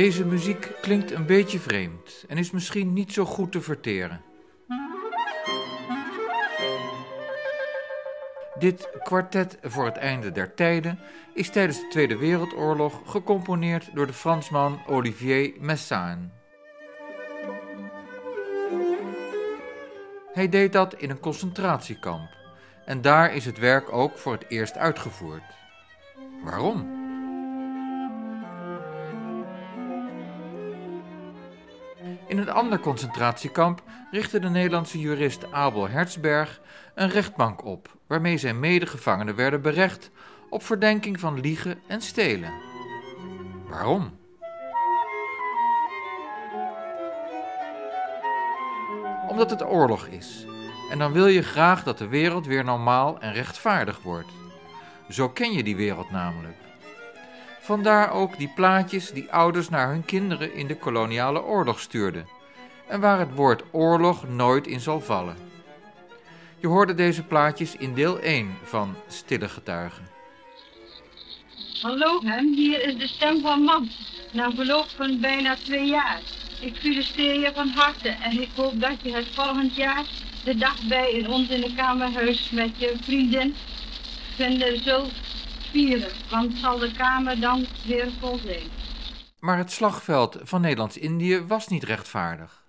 Deze muziek klinkt een beetje vreemd en is misschien niet zo goed te verteren. Dit kwartet voor het einde der tijden is tijdens de Tweede Wereldoorlog gecomponeerd door de Fransman Olivier Messain. Hij deed dat in een concentratiekamp en daar is het werk ook voor het eerst uitgevoerd. Waarom? In een ander concentratiekamp richtte de Nederlandse jurist Abel Hertzberg een rechtbank op, waarmee zijn medegevangenen werden berecht op verdenking van liegen en stelen. Waarom? Omdat het oorlog is. En dan wil je graag dat de wereld weer normaal en rechtvaardig wordt. Zo ken je die wereld namelijk. Vandaar ook die plaatjes die ouders naar hun kinderen in de koloniale oorlog stuurden. En waar het woord oorlog nooit in zal vallen. Je hoorde deze plaatjes in deel 1 van Stille Getuigen. Hallo, hier is de stem van Mam. Na verloop van bijna twee jaar. Ik feliciteer je van harte en ik hoop dat je het volgend jaar de dag bij in ons in de kamerhuis met je vriendin vinden zult Want zal de kamer dan weer vol zijn. Maar het slagveld van Nederlands-Indië was niet rechtvaardig.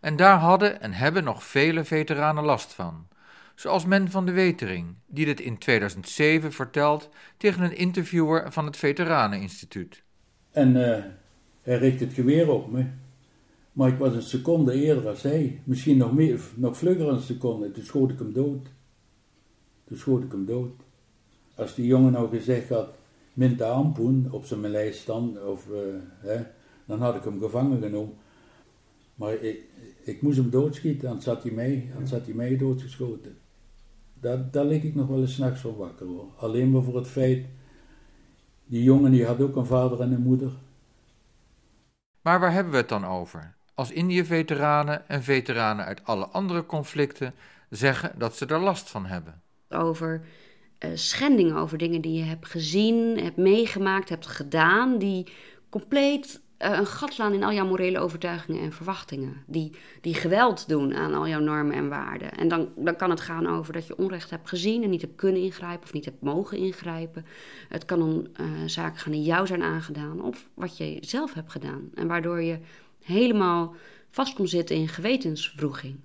En daar hadden en hebben nog vele veteranen last van. Zoals men van de Wetering, die dit in 2007 vertelt tegen een interviewer van het Veteraneninstituut. En uh, hij richt het geweer op me. Maar ik was een seconde eerder als hij. Misschien nog, meer, nog vlugger een seconde. Toen schoot ik hem dood. Toen schoot ik hem dood. Als die jongen nou gezegd had, Minta Ampoen op zijn lijst dan, of, uh, hè, dan had ik hem gevangen genomen. Maar ik, ik moest hem doodschieten, anders had hij mij, anders had hij mij doodgeschoten. Daar, daar lig ik nog wel eens s'nachts van wakker hoor. Alleen maar voor het feit, die jongen die had ook een vader en een moeder. Maar waar hebben we het dan over? Als Indië-veteranen en veteranen uit alle andere conflicten zeggen dat ze er last van hebben. Over uh, schendingen, over dingen die je hebt gezien, hebt meegemaakt, hebt gedaan, die compleet uh, een gat slaan in al jouw morele overtuigingen en verwachtingen. Die, die geweld doen aan al jouw normen en waarden. En dan, dan kan het gaan over dat je onrecht hebt gezien en niet hebt kunnen ingrijpen of niet hebt mogen ingrijpen. Het kan om uh, zaken gaan die jou zijn aangedaan of wat je zelf hebt gedaan. En waardoor je helemaal vast komt zitten in gewetenswroeging.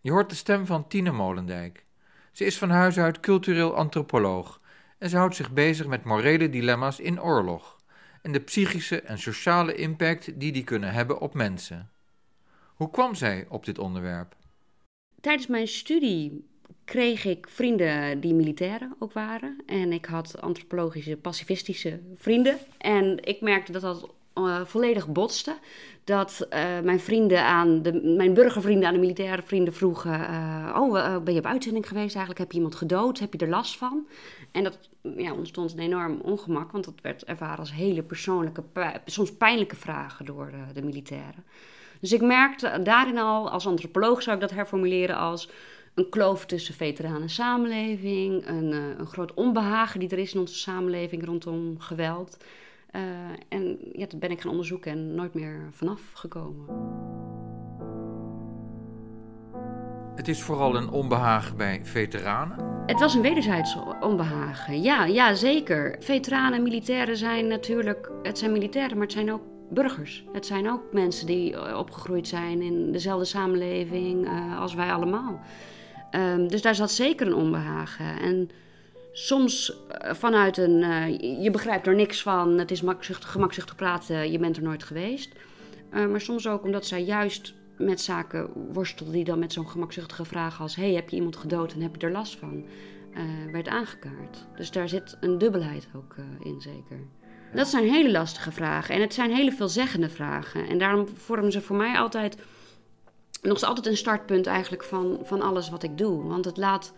Je hoort de stem van Tine Molendijk. Ze is van huis uit cultureel antropoloog en ze houdt zich bezig met morele dilemma's in oorlog en de psychische en sociale impact die die kunnen hebben op mensen. Hoe kwam zij op dit onderwerp? Tijdens mijn studie kreeg ik vrienden die militairen ook waren. En ik had antropologische, pacifistische vrienden. En ik merkte dat dat uh, volledig botste. Dat uh, mijn vrienden aan de, mijn burgervrienden aan de militaire vrienden vroegen: uh, Oh, ben je op uitzending geweest eigenlijk? Heb je iemand gedood? Heb je er last van? En dat ja, ontstond een enorm ongemak, want dat werd ervaren als hele persoonlijke, soms pijnlijke vragen door de, de militairen. Dus ik merkte daarin al, als antropoloog zou ik dat herformuleren als een kloof tussen veteranen en samenleving, een, een groot onbehagen die er is in onze samenleving rondom geweld. Uh, en ja, dat ben ik gaan onderzoeken en nooit meer vanaf gekomen. Het is vooral een onbehagen bij veteranen? Het was een wederzijds onbehagen, ja, ja zeker. Veteranen en militairen zijn natuurlijk, het zijn militairen, maar het zijn ook burgers. Het zijn ook mensen die eh, opgegroeid zijn in dezelfde samenleving uh, als wij allemaal. Um, dus daar zat zeker een onbehagen. En soms uh, vanuit een, je begrijpt er niks van, het is gemakzuchtig praten, je bent er nooit geweest. maar soms ook omdat zij juist met zaken worstelde die dan met zo'n gemakzuchtige vraag als: hey, heb je iemand gedood en heb je er last van? Werd aangekaart. Dus daar zit een dubbelheid ook in, zeker. Dat zijn hele lastige vragen en het zijn hele veelzeggende vragen. En daarom vormen ze voor mij altijd nog altijd een startpunt eigenlijk van, van alles wat ik doe. Want het laat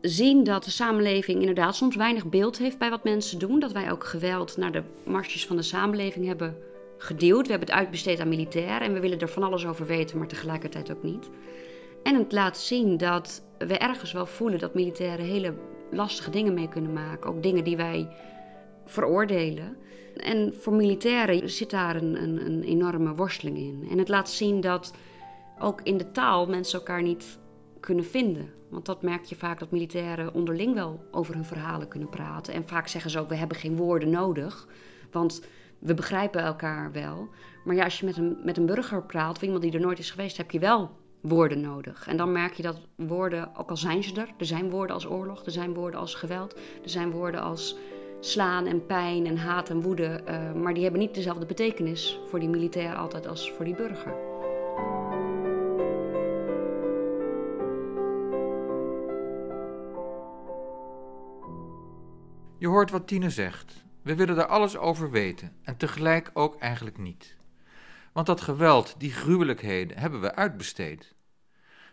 zien dat de samenleving inderdaad soms weinig beeld heeft bij wat mensen doen. Dat wij ook geweld naar de marsjes van de samenleving hebben geduwd. We hebben het uitbesteed aan militairen en we willen er van alles over weten, maar tegelijkertijd ook niet. En het laat zien dat we ergens wel voelen dat militairen hele lastige dingen mee kunnen maken. Ook dingen die wij veroordelen. En voor militairen zit daar een, een, een enorme worsteling in. En het laat zien dat ook in de taal mensen elkaar niet kunnen vinden. Want dat merk je vaak dat militairen onderling wel over hun verhalen kunnen praten. En vaak zeggen ze ook: we hebben geen woorden nodig. Want we begrijpen elkaar wel. Maar ja, als je met een, met een burger praat, of iemand die er nooit is geweest, heb je wel woorden nodig. En dan merk je dat woorden, ook al zijn ze er, er zijn woorden als oorlog, er zijn woorden als geweld, er zijn woorden als slaan en pijn en haat en woede, eh, maar die hebben niet dezelfde betekenis voor die militair altijd als voor die burger. Je hoort wat Tine zegt. We willen er alles over weten en tegelijk ook eigenlijk niet. Want dat geweld, die gruwelijkheden, hebben we uitbesteed.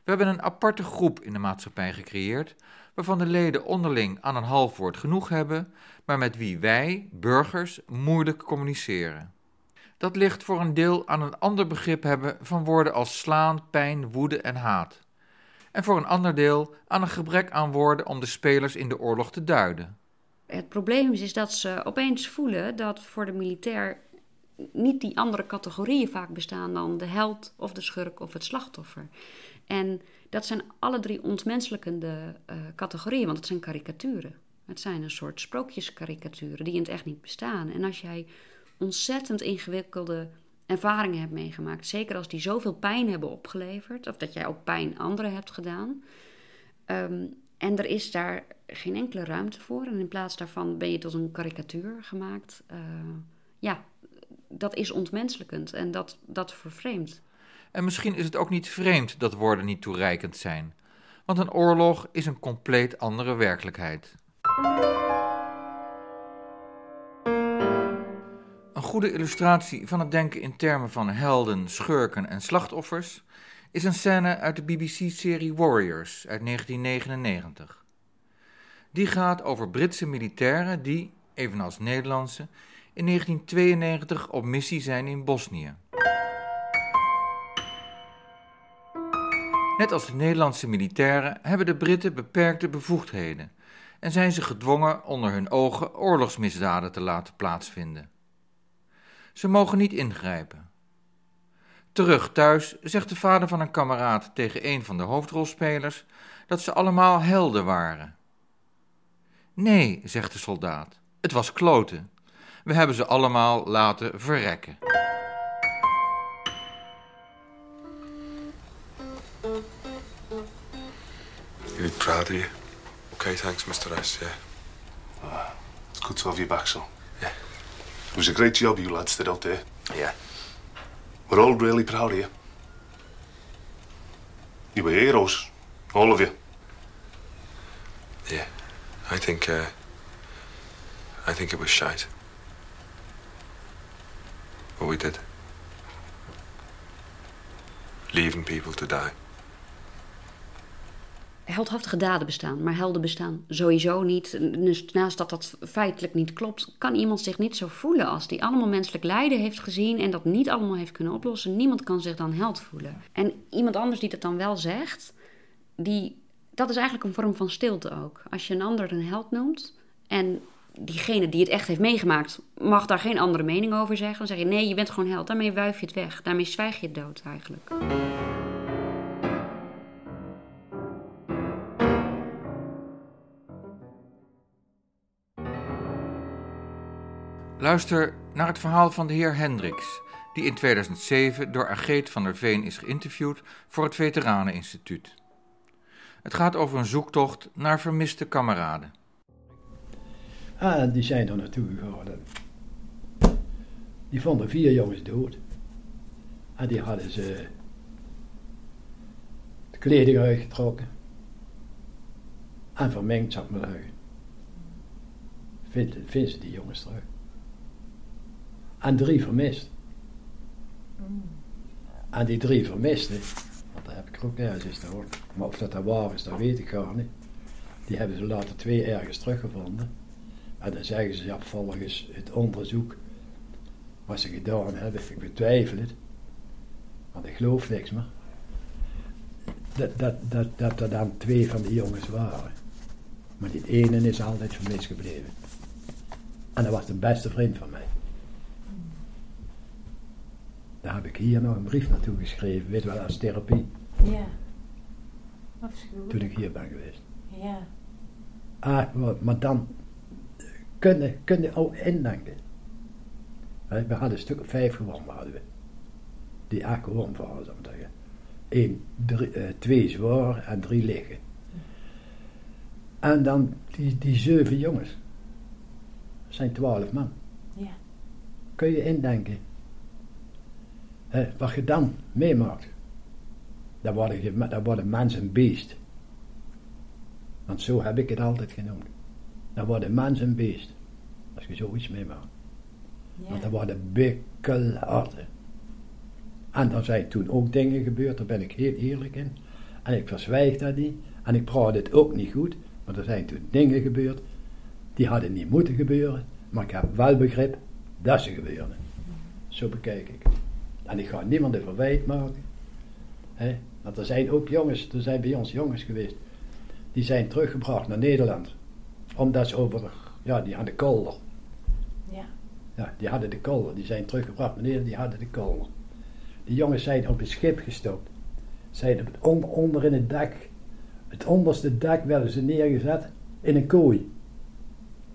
We hebben een aparte groep in de maatschappij gecreëerd, waarvan de leden onderling aan een half woord genoeg hebben, maar met wie wij, burgers, moeilijk communiceren. Dat ligt voor een deel aan een ander begrip hebben van woorden als slaan, pijn, woede en haat. En voor een ander deel aan een gebrek aan woorden om de spelers in de oorlog te duiden. Het probleem is, is dat ze opeens voelen dat voor de militair niet die andere categorieën vaak bestaan dan de held of de schurk of het slachtoffer. En dat zijn alle drie ontmenselijkende uh, categorieën, want het zijn karikaturen. Het zijn een soort sprookjeskarikaturen die in het echt niet bestaan. En als jij ontzettend ingewikkelde ervaringen hebt meegemaakt, zeker als die zoveel pijn hebben opgeleverd, of dat jij ook pijn anderen hebt gedaan, um, en er is daar geen enkele ruimte voor. En in plaats daarvan ben je tot een karikatuur gemaakt. Uh, ja, dat is ontmenselijkend en dat, dat vervreemdt. En misschien is het ook niet vreemd dat woorden niet toereikend zijn. Want een oorlog is een compleet andere werkelijkheid. Een goede illustratie van het denken in termen van helden, schurken en slachtoffers is een scène uit de BBC-serie Warriors uit 1999. Die gaat over Britse militairen die, evenals Nederlandse, in 1992 op missie zijn in Bosnië. Net als de Nederlandse militairen hebben de Britten beperkte bevoegdheden en zijn ze gedwongen onder hun ogen oorlogsmisdaden te laten plaatsvinden. Ze mogen niet ingrijpen. Terug thuis zegt de vader van een kameraad tegen een van de hoofdrolspelers dat ze allemaal helden waren. Nee, zegt de soldaat, het was kloten. We hebben ze allemaal laten verrekken. Really proud of you. Okay, thanks, Mr. S. Yeah. Ah, it's good to have you back, son. Yeah. It was a great job you lads did out there. Yeah. We're all really proud of you. You were heroes, all of you. Yeah. I think, uh, I think it was shite. What we did. Leaving people to die. Heldhaftige daden bestaan, maar helden bestaan sowieso niet. Dus naast dat dat feitelijk niet klopt, kan iemand zich niet zo voelen als die allemaal menselijk lijden heeft gezien en dat niet allemaal heeft kunnen oplossen. Niemand kan zich dan held voelen. En iemand anders die dat dan wel zegt, die, dat is eigenlijk een vorm van stilte ook. Als je een ander een held noemt en diegene die het echt heeft meegemaakt, mag daar geen andere mening over zeggen. Dan zeg je nee, je bent gewoon held. Daarmee wuif je het weg. Daarmee zwijg je het dood eigenlijk. Luister naar het verhaal van de heer Hendricks, die in 2007 door Ageet van der Veen is geïnterviewd voor het Veteraneninstituut. Het gaat over een zoektocht naar vermiste kameraden. Ah, die zijn er naartoe gegaan. Die vonden vier jongens dood. En die hadden ze de kleding uitgetrokken. En vermengd, zat maar vinden ze die jongens terug. En drie vermist. En die drie vermisten, want daar heb ik ook nergens eens gehoord. Maar of dat dat waar is, dat weet ik gar niet. Die hebben ze later twee ergens teruggevonden. En dan zeggen ze, ja, volgens het onderzoek wat ze gedaan hebben, ik betwijfel het, want ik geloof niks meer, dat, dat, dat, dat er dan twee van die jongens waren. Maar die ene is altijd vermist gebleven. En dat was de beste vriend van mij. Daar heb ik hier nog een brief naartoe geschreven, weet wel, als therapie, Ja. Afschuwelijk. toen ik hier ben geweest. Ja. Ah, maar- dan kunnen, kunnen ook indenken. We hadden een stuk of vijf gewonnen, hadden we. Die echt gewonnen waren, zou ik zeggen. Eén, drie, eh, twee zwaar en drie liggen. En dan die, die zeven jongens. Dat zijn twaalf man. Ja. Kun je indenken. Wat je dan meemaakt. Dan worden, je, dan worden mens een beest. Want zo heb ik het altijd genoemd. Dan wordt een mens een beest. Als je zoiets meemaakt. Want dan Ja. worden bikkelharten. En dan zijn toen ook dingen gebeurd, daar ben ik heel eerlijk in. En ik verzwijg dat niet. En ik praat het ook niet goed. Maar er zijn toen dingen gebeurd, die hadden niet moeten gebeuren. Maar ik heb wel begrip dat ze gebeurden. Zo bekijk ik het. En ik ga niemand een verwijt maken. Hè? Want er zijn ook jongens, er zijn bij ons jongens geweest, die zijn teruggebracht naar Nederland. Omdat ze over, ja, die hadden kolder. Ja. Ja, die hadden de kolder. Die zijn teruggebracht naar Nederland, die hadden de kolder. Die jongens zijn op een schip gestopt. Zijn op het onder, onder in het dak, het onderste dak werden ze neergezet in een kooi.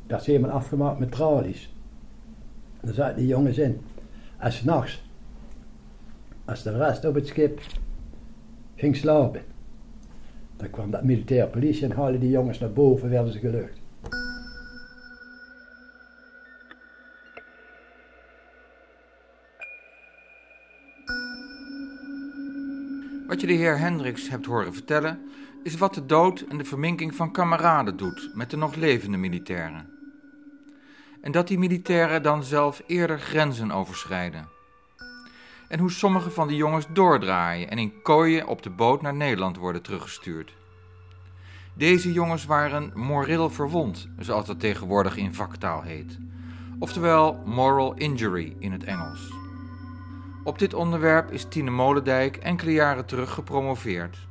Dat is helemaal afgemaakt met tralies. Daar zaten die jongens in. En s'nachts, als de rest op het schip ging slapen, dan kwam dat militair politie en haalde die jongens naar boven, werden ze gelucht. Wat je de heer Hendricks hebt horen vertellen, is wat de dood en de verminking van kameraden doet met de nog levende militairen. En dat die militairen dan zelf eerder grenzen overschrijden. En hoe sommige van die jongens doordraaien en in kooien op de boot naar Nederland worden teruggestuurd. Deze jongens waren moreel verwond, zoals dat tegenwoordig in vaktaal heet. Oftewel moral injury in het Engels. Op dit onderwerp is Tine Molendijk enkele jaren terug gepromoveerd.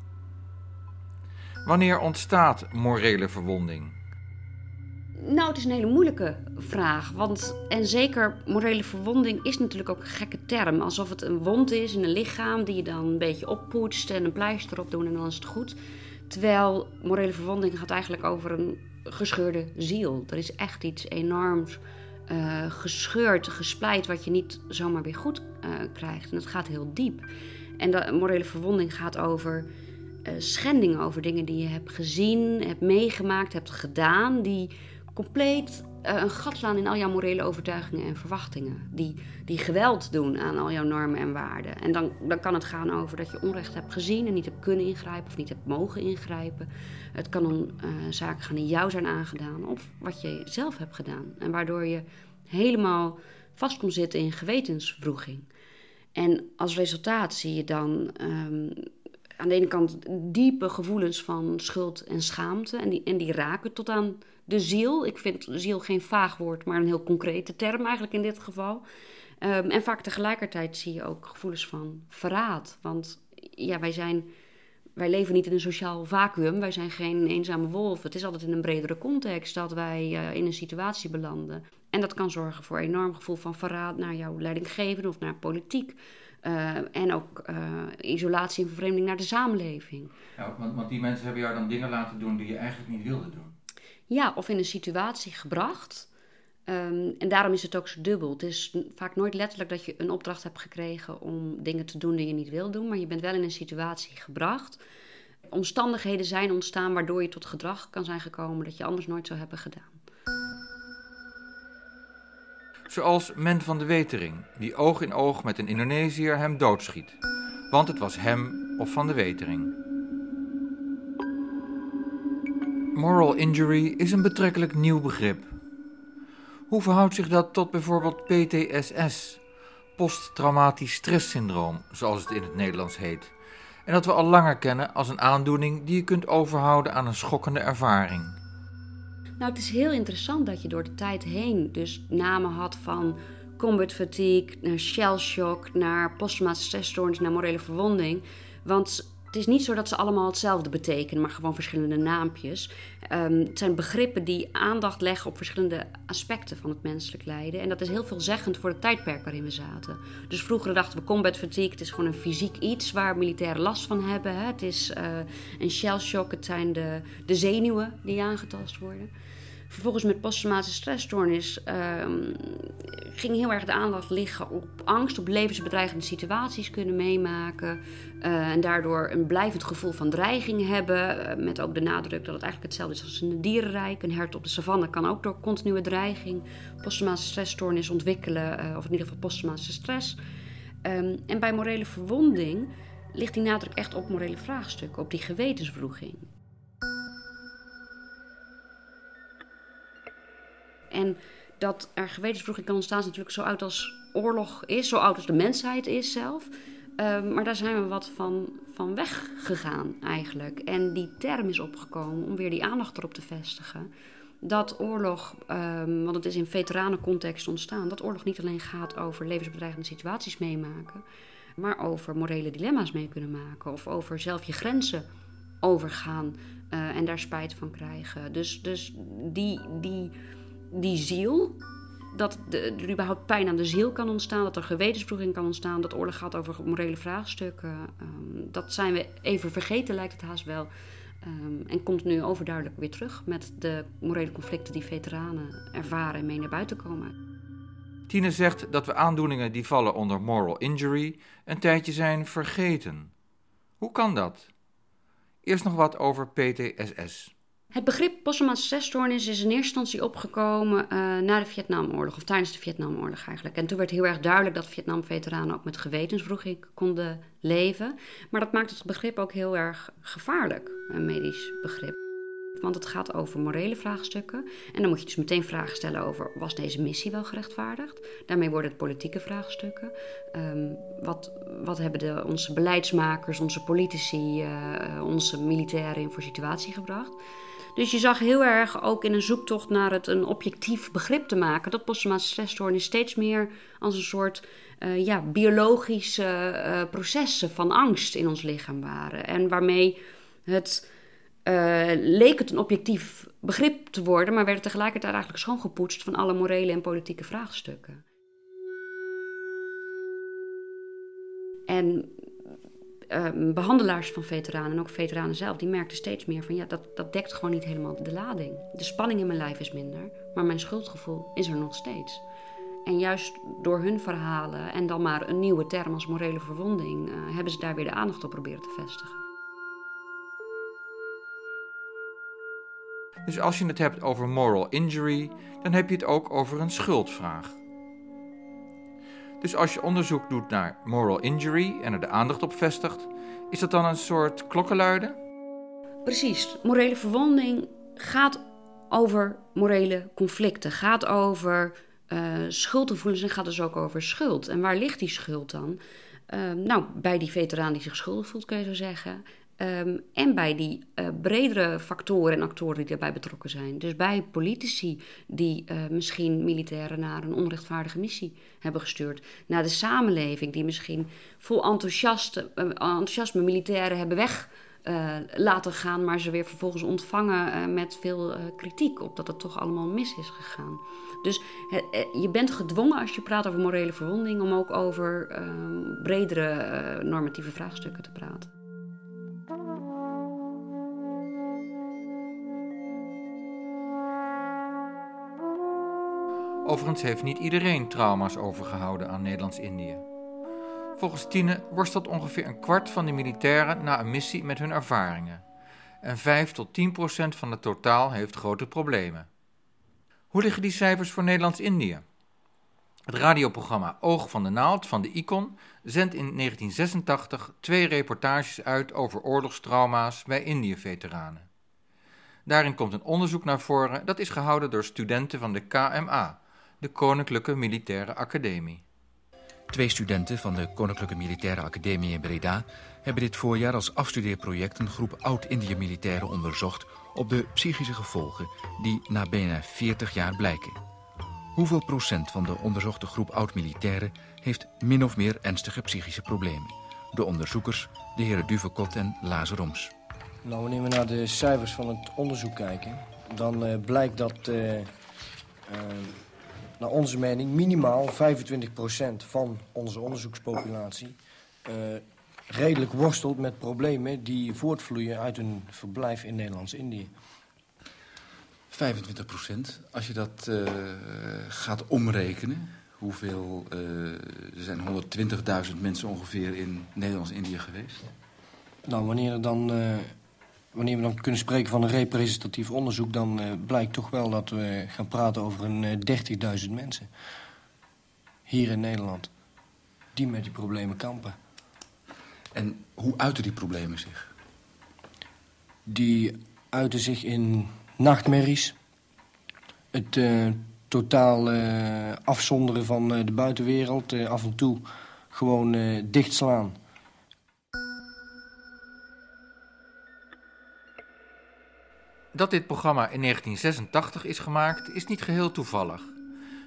Wanneer ontstaat morele verwonding? Nou, het is een hele moeilijke vraag. Want, en zeker morele verwonding is natuurlijk ook een gekke term. Alsof het een wond is in een lichaam die je dan een beetje oppoetst en een pleister op doen en dan is het goed. Terwijl morele verwonding gaat eigenlijk over een gescheurde ziel. Er is echt iets enorms eh, gescheurd, gespleit, wat je niet zomaar weer goed eh, krijgt. En dat gaat heel diep. En de morele verwonding gaat over eh, schendingen, over dingen die je hebt gezien, hebt meegemaakt, hebt gedaan, die compleet eh, een gat slaan in al jouw morele overtuigingen en verwachtingen. Die, die geweld doen aan al jouw normen en waarden. En dan, dan kan het gaan over dat je onrecht hebt gezien en niet hebt kunnen ingrijpen of niet hebt mogen ingrijpen. Het kan om eh, zaken gaan die jou zijn aangedaan of wat je zelf hebt gedaan. En waardoor je helemaal vast komt zitten in gewetenswroeging. En als resultaat zie je dan ehm, aan de ene kant diepe gevoelens van schuld en schaamte. En die, en die raken tot aan de ziel. Ik vind ziel geen vaag woord, maar een heel concrete term eigenlijk in dit geval. Ehm, en vaak tegelijkertijd zie je ook gevoelens van verraad. Want ja, wij zijn. Wij leven niet in een sociaal vacuüm. Wij zijn geen eenzame wolf. Het is altijd in een bredere context dat wij eh, in een situatie belanden. En dat kan zorgen voor een enorm gevoel van verraad naar jouw leidinggevende of naar politiek. Uh, en ook uh, isolatie en vervreemding naar de samenleving. Want, want, die mensen hebben jou dan dingen laten doen die je eigenlijk niet wilde doen. Ja, of in een situatie gebracht. Um, en daarom is het ook zo dubbel. Het is vaak nooit letterlijk dat je een opdracht hebt gekregen om dingen te doen die je niet wil doen, maar je bent wel in een situatie gebracht. Omstandigheden zijn ontstaan waardoor je tot gedrag kan zijn gekomen dat je anders nooit zou hebben gedaan. Zoals Men van de Wetering, die oog in oog met een Indonesiër hem doodschiet. Want het was hem of van de Wetering. Moral injury is een betrekkelijk nieuw begrip. Hoe verhoudt zich dat tot bijvoorbeeld PTSS, posttraumatisch stresssyndroom, zoals het in het Nederlands heet, en dat we al langer kennen als een aandoening die je kunt overhouden aan een schokkende ervaring? Nou, het is heel interessant dat je door de tijd heen dus namen had van combat fatigue, naar shell shock, naar posttraumatische stressstoornis, naar morele verwonding. Want Het is niet zo dat ze allemaal hetzelfde betekenen, maar gewoon verschillende naampjes. Ehm, het zijn begrippen die aandacht leggen op verschillende aspecten van het menselijk lijden. En dat is heel veelzeggend voor het tijdperk waarin we zaten. Dus vroeger dachten we combat fatigue, het is gewoon een fysiek iets waar militairen last van hebben. Hè. Het is uh, een shell shock, het zijn de, de zenuwen die aangetast worden. Vervolgens met posttraumatische stressstoornis um, ging heel erg de aandacht liggen op angst, op levensbedreigende situaties kunnen meemaken. Uh, en daardoor een blijvend gevoel van dreiging hebben. Uh, met ook de nadruk dat het eigenlijk hetzelfde is als in het dierenrijk. Een hert op de savanne kan ook door continue dreiging posttraumatische stressstoornis ontwikkelen, uh, of in ieder geval posttraumatische stress. Um, en bij morele verwonding ligt die nadruk echt op morele vraagstukken, op die gewetensvroeging. En dat er gewetensvroeging kan ontstaan is natuurlijk zo oud als oorlog is, zo oud als de mensheid is zelf. Uh, maar daar zijn we wat van, van weggegaan eigenlijk. En die term is opgekomen om weer die aandacht erop te vestigen. Dat oorlog, um, want het is in veteranencontext ontstaan, dat oorlog niet alleen gaat over levensbedreigende situaties meemaken, maar over morele dilemma's mee kunnen maken. Of over zelf je grenzen overgaan uh, en daar spijt van krijgen. Dus, dus die, die, die ziel, dat er überhaupt pijn aan de ziel kan ontstaan, dat er gewetensvroeging kan ontstaan, dat oorlog gaat over morele vraagstukken. Um, dat zijn we even vergeten, lijkt het haast wel. Um, en komt nu overduidelijk weer terug met de morele conflicten die veteranen ervaren en mee naar buiten komen. Tine zegt dat we aandoeningen die vallen onder moral injury een tijdje zijn vergeten. Hoe kan dat? Eerst nog wat over PTSS. Het begrip posttraumatische stressstoornis is in eerste instantie opgekomen uh, na de Vietnamoorlog, of tijdens de Vietnamoorlog eigenlijk. En toen werd heel erg duidelijk dat Vietnam-veteranen ook met gewetensvroeging konden leven. Maar dat maakt het begrip ook heel erg gevaarlijk, een medisch begrip. Want het gaat over morele vraagstukken. En dan moet je dus meteen vragen stellen over: was deze missie wel gerechtvaardigd? Daarmee worden het politieke vraagstukken. Um, wat, wat hebben de, onze beleidsmakers, onze politici, uh, onze militairen in voor situatie gebracht? Dus je zag heel erg ook in een zoektocht naar het een objectief begrip te maken, dat posttraumatische stressstoornis steeds meer als een soort uh, ja, biologische uh, processen van angst in ons lichaam waren. En waarmee het uh, leek het een objectief begrip te worden, maar werd tegelijkertijd eigenlijk schoongepoetst van alle morele en politieke vraagstukken. En uh, behandelaars van veteranen en ook veteranen zelf, die merkten steeds meer van ja, dat, dat dekt gewoon niet helemaal de lading. De spanning in mijn lijf is minder, maar mijn schuldgevoel is er nog steeds. En juist door hun verhalen en dan maar een nieuwe term als morele verwonding, uh, hebben ze daar weer de aandacht op proberen te vestigen. Dus als je het hebt over moral injury, dan heb je het ook over een schuldvraag. Dus als je onderzoek doet naar moral injury en er de aandacht op vestigt, is dat dan een soort klokkenluiden? Precies. Morele verwonding gaat over morele conflicten, gaat over uh, schuldgevoelens en gaat dus ook over schuld. En waar ligt die schuld dan? Uh, nou, bij die veteraan die zich schuldig voelt, kun je zo zeggen. Um, en bij die uh, bredere factoren en actoren die daarbij betrokken zijn. Dus bij politici die uh, misschien militairen naar een onrechtvaardige missie hebben gestuurd. Naar de samenleving die misschien vol enthousiaste, uh, enthousiasme militairen hebben weg laten gaan, maar ze weer vervolgens ontvangen met veel kritiek op dat het toch allemaal mis is gegaan. Dus je bent gedwongen als je praat over morele verwonding om ook over ehm, bredere normatieve vraagstukken te praten. Overigens heeft niet iedereen trauma's overgehouden aan Nederlands-Indië. Volgens Tine worstelt ongeveer een kwart van de militairen na een missie met hun ervaringen. En 5 tot 10 procent van het totaal heeft grote problemen. Hoe liggen die cijfers voor Nederlands-Indië? Het radioprogramma Oog van de Naald van de ICON zendt in 1986 twee reportages uit over oorlogstrauma's bij Indië-veteranen. Daarin komt een onderzoek naar voren dat is gehouden door studenten van de KMA, de Koninklijke Militaire Academie. Twee studenten van de Koninklijke Militaire Academie in Breda hebben dit voorjaar als afstudeerproject een groep oud-Indië-militairen onderzocht op de psychische gevolgen die na bijna 40 jaar blijken. Hoeveel procent van de onderzochte groep oud-militairen heeft min of meer ernstige psychische problemen? de onderzoekers, de heren Duvekot en Lazaroms. Nou, wanneer we naar de cijfers van het onderzoek kijken, dan uh, blijkt dat, uh, uh, naar onze mening, minimaal 25% van onze onderzoekspopulatie redelijk worstelt met problemen die voortvloeien uit een verblijf in Nederlands-Indië. 25 procent. Als je dat uh, gaat omrekenen, hoeveel... Uh, er zijn 120.000 mensen ongeveer in Nederlands-Indië geweest. Nou, wanneer, er dan, wanneer we dan kunnen spreken van een representatief onderzoek... dan blijkt toch wel dat we gaan praten over een 30.000 mensen. Hier in Nederland. Die met die problemen kampen. En hoe uiten die problemen zich? Die uiten zich in nachtmerries. Het uh, totaal uh, afzonderen van uh, de buitenwereld. af en toe gewoon dichtslaan. Dat dit programma in 1986 is gemaakt, is niet geheel toevallig.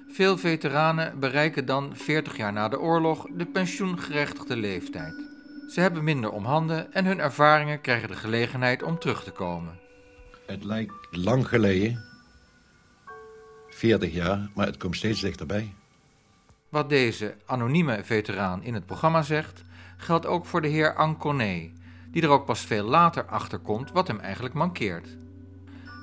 Veel veteranen bereiken dan 40 jaar na de oorlog de pensioengerechtigde leeftijd. Ze hebben minder om handen en hun ervaringen krijgen de gelegenheid om terug te komen. Het lijkt lang geleden, 40 jaar, maar het komt steeds dichterbij. Wat deze anonieme veteraan in het programma zegt, geldt ook voor de heer Anconé, die er ook pas veel later achter komt wat hem eigenlijk mankeert.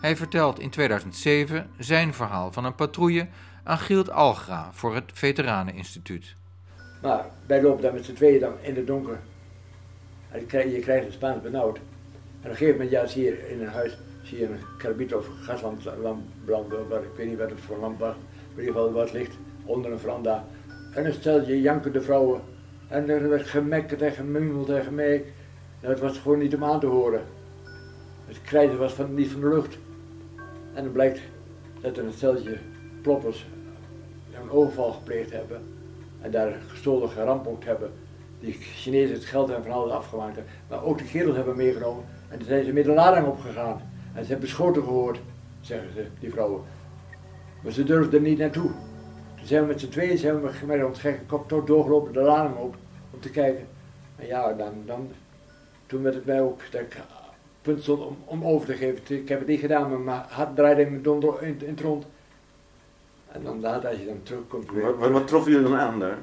Hij vertelt in 2007 zijn verhaal van een patrouille aan Gielt Algra voor het Veteraneninstituut. Maar wij lopen dan met z'n tweeën dan in het donker. En je krijgt een Spaans benauwd. En op een gegeven moment, ja, zie je in een huis zie je een karbiet of gaslamp branden, maar ik weet niet wat het voor lamp was. in ieder geval wat ligt onder een veranda. En dan stel je jankende vrouwen. En er werd gemekkerd en gemumeld en gemeek. Nou, het was gewoon niet om aan te horen. Het krijgen was van, niet van de lucht. En dan blijkt dat er een steltje ploppers een overval gepleegd hebben. En daar gestolen gerampokt hebben. Die Chinezen het geld en van alles afgemaakt. Maar ook de kerels hebben meegenomen. En toen zijn ze met de lading opgegaan. En ze hebben schoten gehoord, zeggen ze, die vrouwen. Maar ze durfden er niet naartoe. Toen zijn we met z'n tweeën zijn we met ons kop toch doorgelopen de lading op, om te kijken. En ja, dan, dan, toen werd het mij ook dat punt stond om, om over te geven. Ik heb het niet gedaan, maar mijn hart draaide in, in, in het rond. En dan later, als je dan terugkomt... Weer, wat, wat troffen jullie dan aan daar?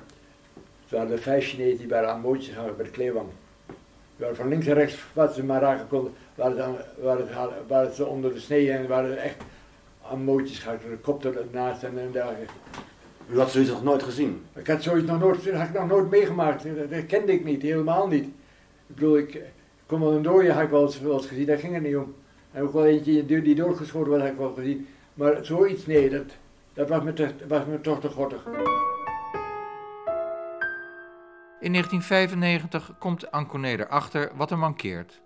Het waren de vijf Chinezen die waren aan bootjes gegaan bij de Kleewang. Die waren van links en rechts, wat ze maar raken konden, waren, dan, waren, waren ze onder de snee en waren echt aan mootjes gehad, de kop ernaast en, en dergelijke. U had zoiets nog nooit gezien? Ik had zoiets nog nooit, had ik nog nooit meegemaakt, dat, dat kende ik niet, helemaal niet. Ik bedoel, ik kom wel een dooie, had ik wel eens, wel eens gezien, daar ging het niet om. En ook wel eentje die doodgeschoten was, had ik wel gezien. Maar zoiets, nee, dat, dat was, me te, was me toch te gortig. In 1995 komt Anconé erachter wat er mankeert.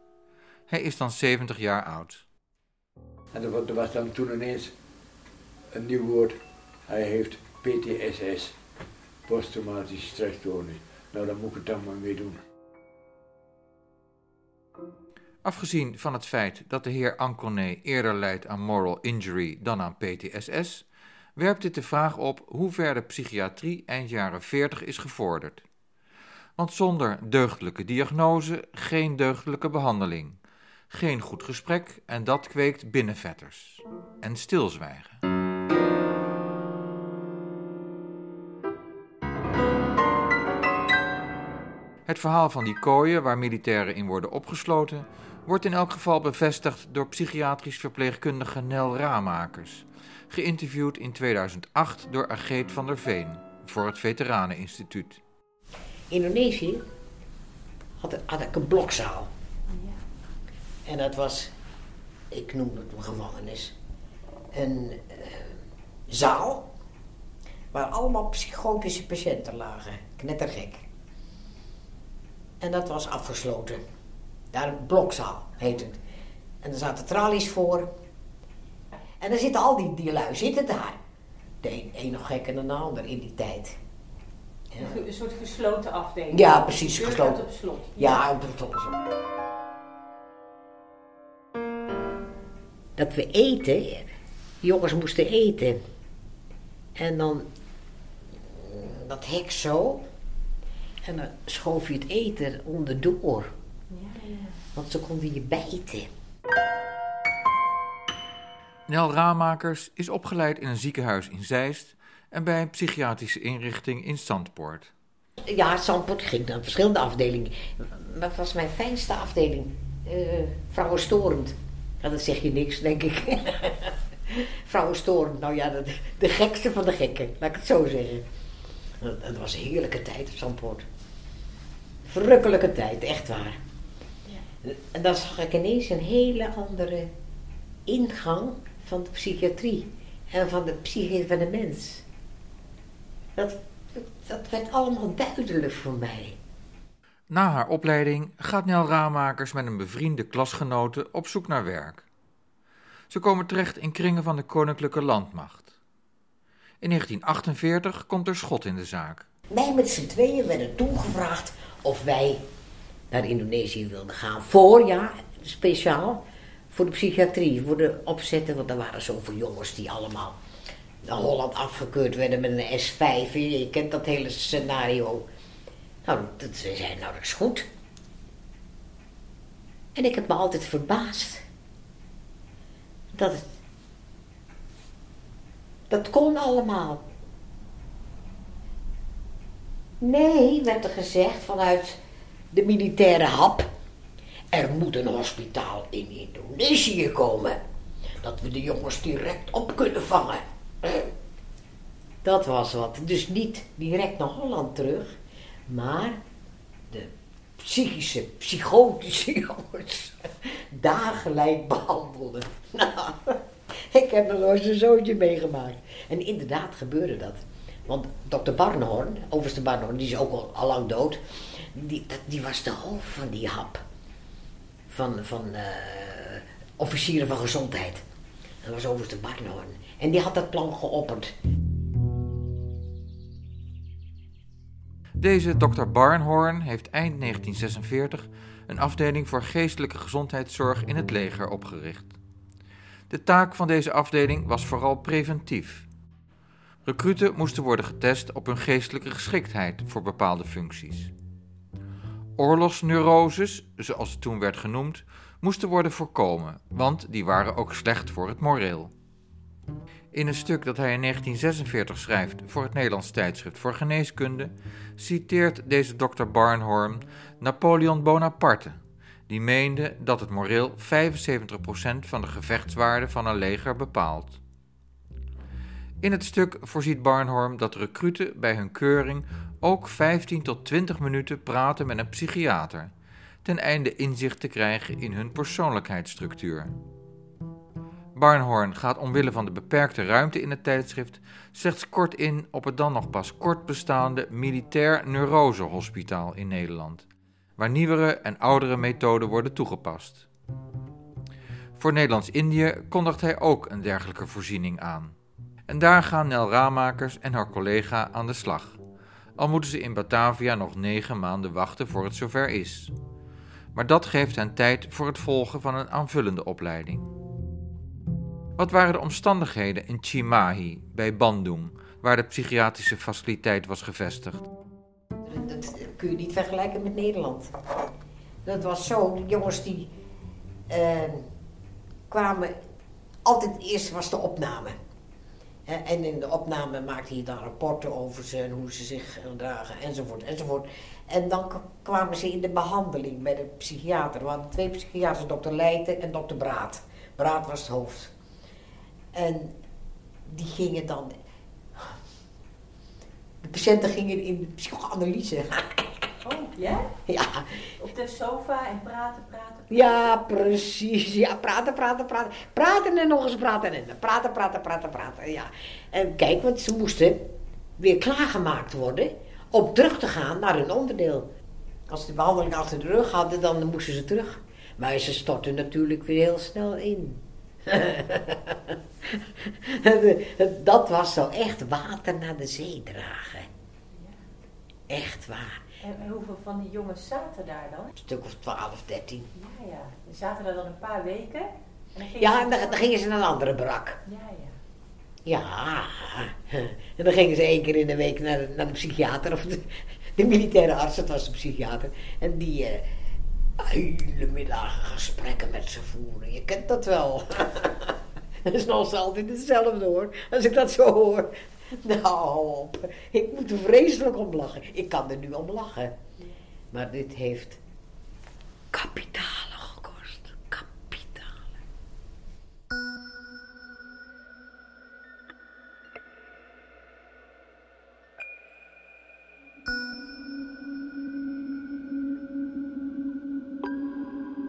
Hij is dan 70 jaar oud. En er was dan toen ineens een nieuw woord. Hij heeft PTSS, posttraumatische stressstoornis. Nou, dan moet ik het dan maar mee doen. Afgezien van het feit dat de heer Anconé eerder lijdt aan moral injury dan aan PTSS, werpt dit de vraag op hoe ver de psychiatrie eind jaren 40 is gevorderd. Want zonder deugdelijke diagnose geen deugdelijke behandeling. Geen goed gesprek en dat kweekt binnenvetters. En stilzwijgen. Het verhaal van die kooien waar militairen in worden opgesloten, wordt in elk geval bevestigd door psychiatrisch verpleegkundige Nel Ramakers, geïnterviewd in 2008 door Ageet van der Veen voor het Veteraneninstituut. Indonesië had, ik een blokzaal. En dat was, ik noem het een gevangenis, een uh, zaal waar allemaal psychotische patiënten lagen. Knettergek. En dat was afgesloten. Daar een blokzaal heet het. En er zaten tralies voor. En dan zitten al die, die lui zitten daar. De een, een nog gekker dan de ander in die tijd. Ja. Een soort gesloten afdeling. Ja, precies. gesloten. op slot. Ja, op slot. Dat we eten, jongens moesten eten. En dan dat hek zo. En dan schoof je het eten onderdoor. Want ze konden je bijten. Nel Raamakers is opgeleid in een ziekenhuis in Zeist en bij een psychiatrische inrichting in Zandpoort. Ja, Zandpoort ging naar verschillende afdelingen. Wat was mijn fijnste afdeling? Eh vrouwenstorend. Dat zeg je niks, denk ik. vrouwenstorend, nou ja, dat, de gekste van de gekken, laat ik het zo zeggen. Dat, dat was een heerlijke tijd op Zandpoort. Verrukkelijke tijd, echt waar. En dan zag ik ineens een hele andere ingang van de psychiatrie en van de psyche van de mens. Dat, dat werd allemaal duidelijk voor mij. Na haar opleiding gaat Nel Raamakers met een bevriende klasgenote op zoek naar werk. Ze komen terecht in kringen van de Koninklijke Landmacht. In 1948 komt er schot in de zaak. Wij met z'n tweeën werden toen gevraagd of wij naar Indonesië wilden gaan. Voor, ja, speciaal voor de psychiatrie, voor de opzetten. Want er waren zoveel jongens die allemaal naar Holland afgekeurd werden met een S5. Je kent dat hele scenario. Nou, dat, ze zeiden, nou dat is goed. En ik heb me altijd verbaasd. Dat het... Dat kon allemaal. Nee, werd er gezegd vanuit de militaire hap. Er moet een hospitaal in Indonesië komen. Dat we de jongens direct op kunnen vangen. Dat was wat. Dus niet direct naar Holland terug, maar de psychische, psychotische jongens daar gelijk behandelen. Nou, ik heb nog nooit zo'n zoontje meegemaakt. En inderdaad gebeurde dat. Want dokter Barnhorn, overste Barnhorn, die is ook al, lang dood, die, die was de hoofd van die hap. Van, van eh, officieren van gezondheid. Dat was overste Barnhorn. En die had dat plan geopperd. Deze Dr. Barnhorn heeft eind 1946 een afdeling voor geestelijke gezondheidszorg in het leger opgericht. De taak van deze afdeling was vooral preventief. Recruten moesten worden getest op hun geestelijke geschiktheid voor bepaalde functies. Oorlogsneuroses, zoals het toen werd genoemd, moesten worden voorkomen, want die waren ook slecht voor het moreel. In een stuk dat hij in 1946 schrijft voor het Nederlands tijdschrift voor geneeskunde, citeert deze Dr. Barnhorn Napoleon Bonaparte, die meende dat het moreel 75% van de gevechtswaarde van een leger bepaalt. In het stuk voorziet Barnhorn dat recruten bij hun keuring ook 15 tot 20 minuten praten met een psychiater, ten einde inzicht te krijgen in hun persoonlijkheidsstructuur. Barnhorn gaat omwille van de beperkte ruimte in het tijdschrift slechts kort in op het dan nog pas kort bestaande Militair Neurosehospitaal in Nederland, waar nieuwere en oudere methoden worden toegepast. Voor Nederlands-Indië kondigt hij ook een dergelijke voorziening aan. En daar gaan Nel Raamakers en haar collega aan de slag, al moeten ze in Batavia nog negen maanden wachten voor het zover is. Maar dat geeft hen tijd voor het volgen van een aanvullende opleiding. Wat waren de omstandigheden in Chimahi, bij Bandung, waar de psychiatrische faciliteit was gevestigd? Dat kun je niet vergelijken met Nederland. Dat was zo, de jongens die eh, kwamen, altijd eerst was de opname. En in de opname maakte je dan rapporten over ze en hoe ze zich gedragen enzovoort enzovoort. En dan kwamen ze in de behandeling bij de psychiater. Hadden twee psychiaters, dokter Leijten en dokter Braat. Braat was het hoofd. En die gingen dan... De patiënten gingen in de psychoanalyse. Oh, ja? Ja, Op de sofa en praten, praten. ja, precies. Ja, praten, praten, praten. Praten en nog eens praten en praten, praten, praten, praten. Ja. En kijk, want ze moesten weer klaargemaakt worden om terug te gaan naar hun onderdeel. Als ze de behandeling achter de rug hadden, dan moesten ze terug. Maar ze stortten natuurlijk weer heel snel in. Dat was zo echt water naar de zee dragen. Echt waar. En hoeveel van die jongens zaten daar dan? Een stuk of 12, 13. Ja, ja. Die zaten daar dan een paar weken. En dan Ja, en dan, dan gingen ze naar een andere brak. Ja, ja. Ja, en dan gingen ze één keer in de week naar de, naar de psychiater of de, De militaire arts, dat was de psychiater. En die uh, hele middagen gesprekken met ze voeren. Je kent dat wel. Dat is nog altijd hetzelfde hoor. Als ik dat zo hoor. Nou, ik moet er vreselijk om lachen. Ik kan er nu om lachen. Maar dit heeft kapitalen gekost. Kapitalen.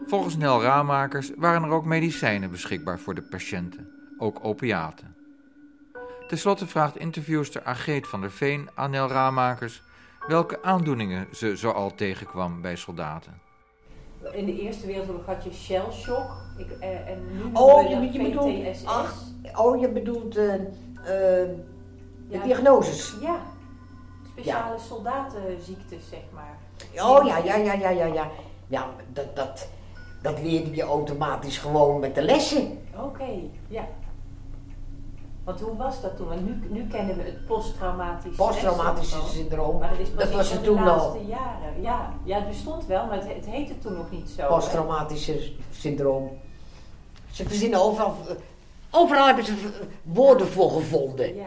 Volgens Nel Raamakers waren er ook medicijnen beschikbaar voor de patiënten, ook opiaten. Ten slotte vraagt interviewster Ageet van der Veen aan Nel Raamakers welke aandoeningen ze zoal tegenkwam bij soldaten. In de Eerste Wereldoorlog had je shell shock. Ik, eh, en nu oh, je, bedoelt, ach, oh, je bedoelt eh, eh, de diagnoses. Ja, speciale soldatenziektes, zeg maar. Oh ja, ja, ja, ja, ja, ja. Ja, dat, dat, dat leerde je automatisch gewoon met de lessen. Oké, ja. Want hoe was dat toen? Want nu, nu kennen we het posttraumatisch Posttraumatisch stresssyndroom. syndroom. Maar dat is Dat was de toen al. laatste jaren. Ja, ja, het bestond wel, maar het, het heette toen nog niet zo. Posttraumatische syndroom. Ze verzinnen overal, overal hebben ze woorden voor gevonden. Ja.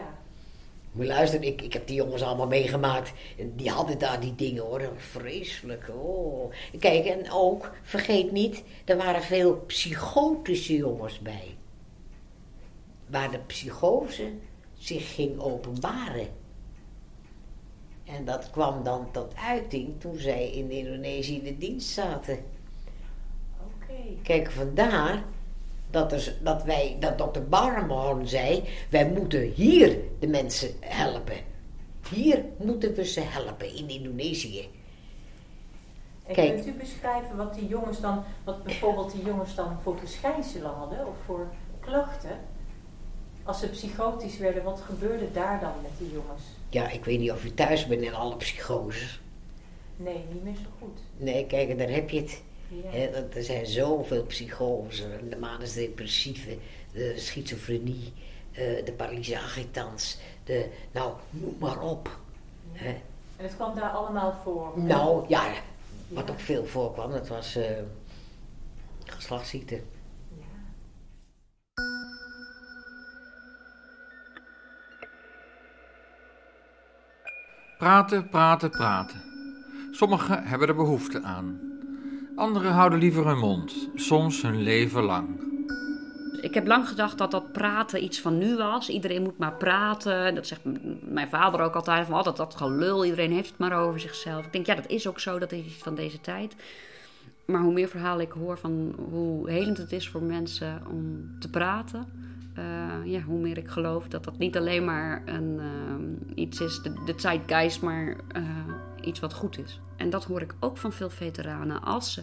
Moet je luisteren, ik, ik heb die jongens allemaal meegemaakt. En die hadden daar die dingen hoor. Vreselijk. Oh. Kijk, en ook, vergeet niet, er waren veel psychotische jongens bij. Waar de psychose zich ging openbaren. En dat kwam dan tot uiting toen zij in Indonesië in de dienst zaten. Oké. Kijk, vandaar dat, er, dat, wij, dat dokter Barnhorn zei, wij moeten hier de mensen helpen. Hier moeten we ze helpen, in Indonesië. En Kijk. kunt u beschrijven wat die jongens dan, wat bijvoorbeeld die jongens dan voor verschijnselen hadden of voor klachten? Als ze psychotisch werden, wat gebeurde daar dan met die jongens? Ja, ik weet niet of je thuis bent in alle psychoses. Nee, niet meer zo goed. Nee, kijk, daar heb je het. Ja. Er zijn zoveel psychoses. De manisch depressieve, de schizofrenie, eh, de paralyse agitans. De, nou, noem maar op. En het kwam daar allemaal voor? Nou, ja, wat ook veel voorkwam, dat was eh geslachtsziekte. Praten, praten, praten. Sommigen hebben er behoefte aan. Anderen houden liever hun mond, soms hun leven lang. Ik heb lang gedacht dat dat praten iets van nu was. Iedereen moet maar praten. Dat zegt mijn vader ook altijd. Van altijd dat gelul. Iedereen heeft het maar over zichzelf. Ik denk, ja, dat is ook zo. Dat is iets van deze tijd. Maar hoe meer verhalen ik hoor van hoe helend het is voor mensen om te praten. Eh, ja, hoe meer ik geloof dat dat niet alleen maar een, eh, iets is, de, de zeitgeist, maar eh, iets wat goed is. En dat hoor ik ook van veel veteranen. Als ze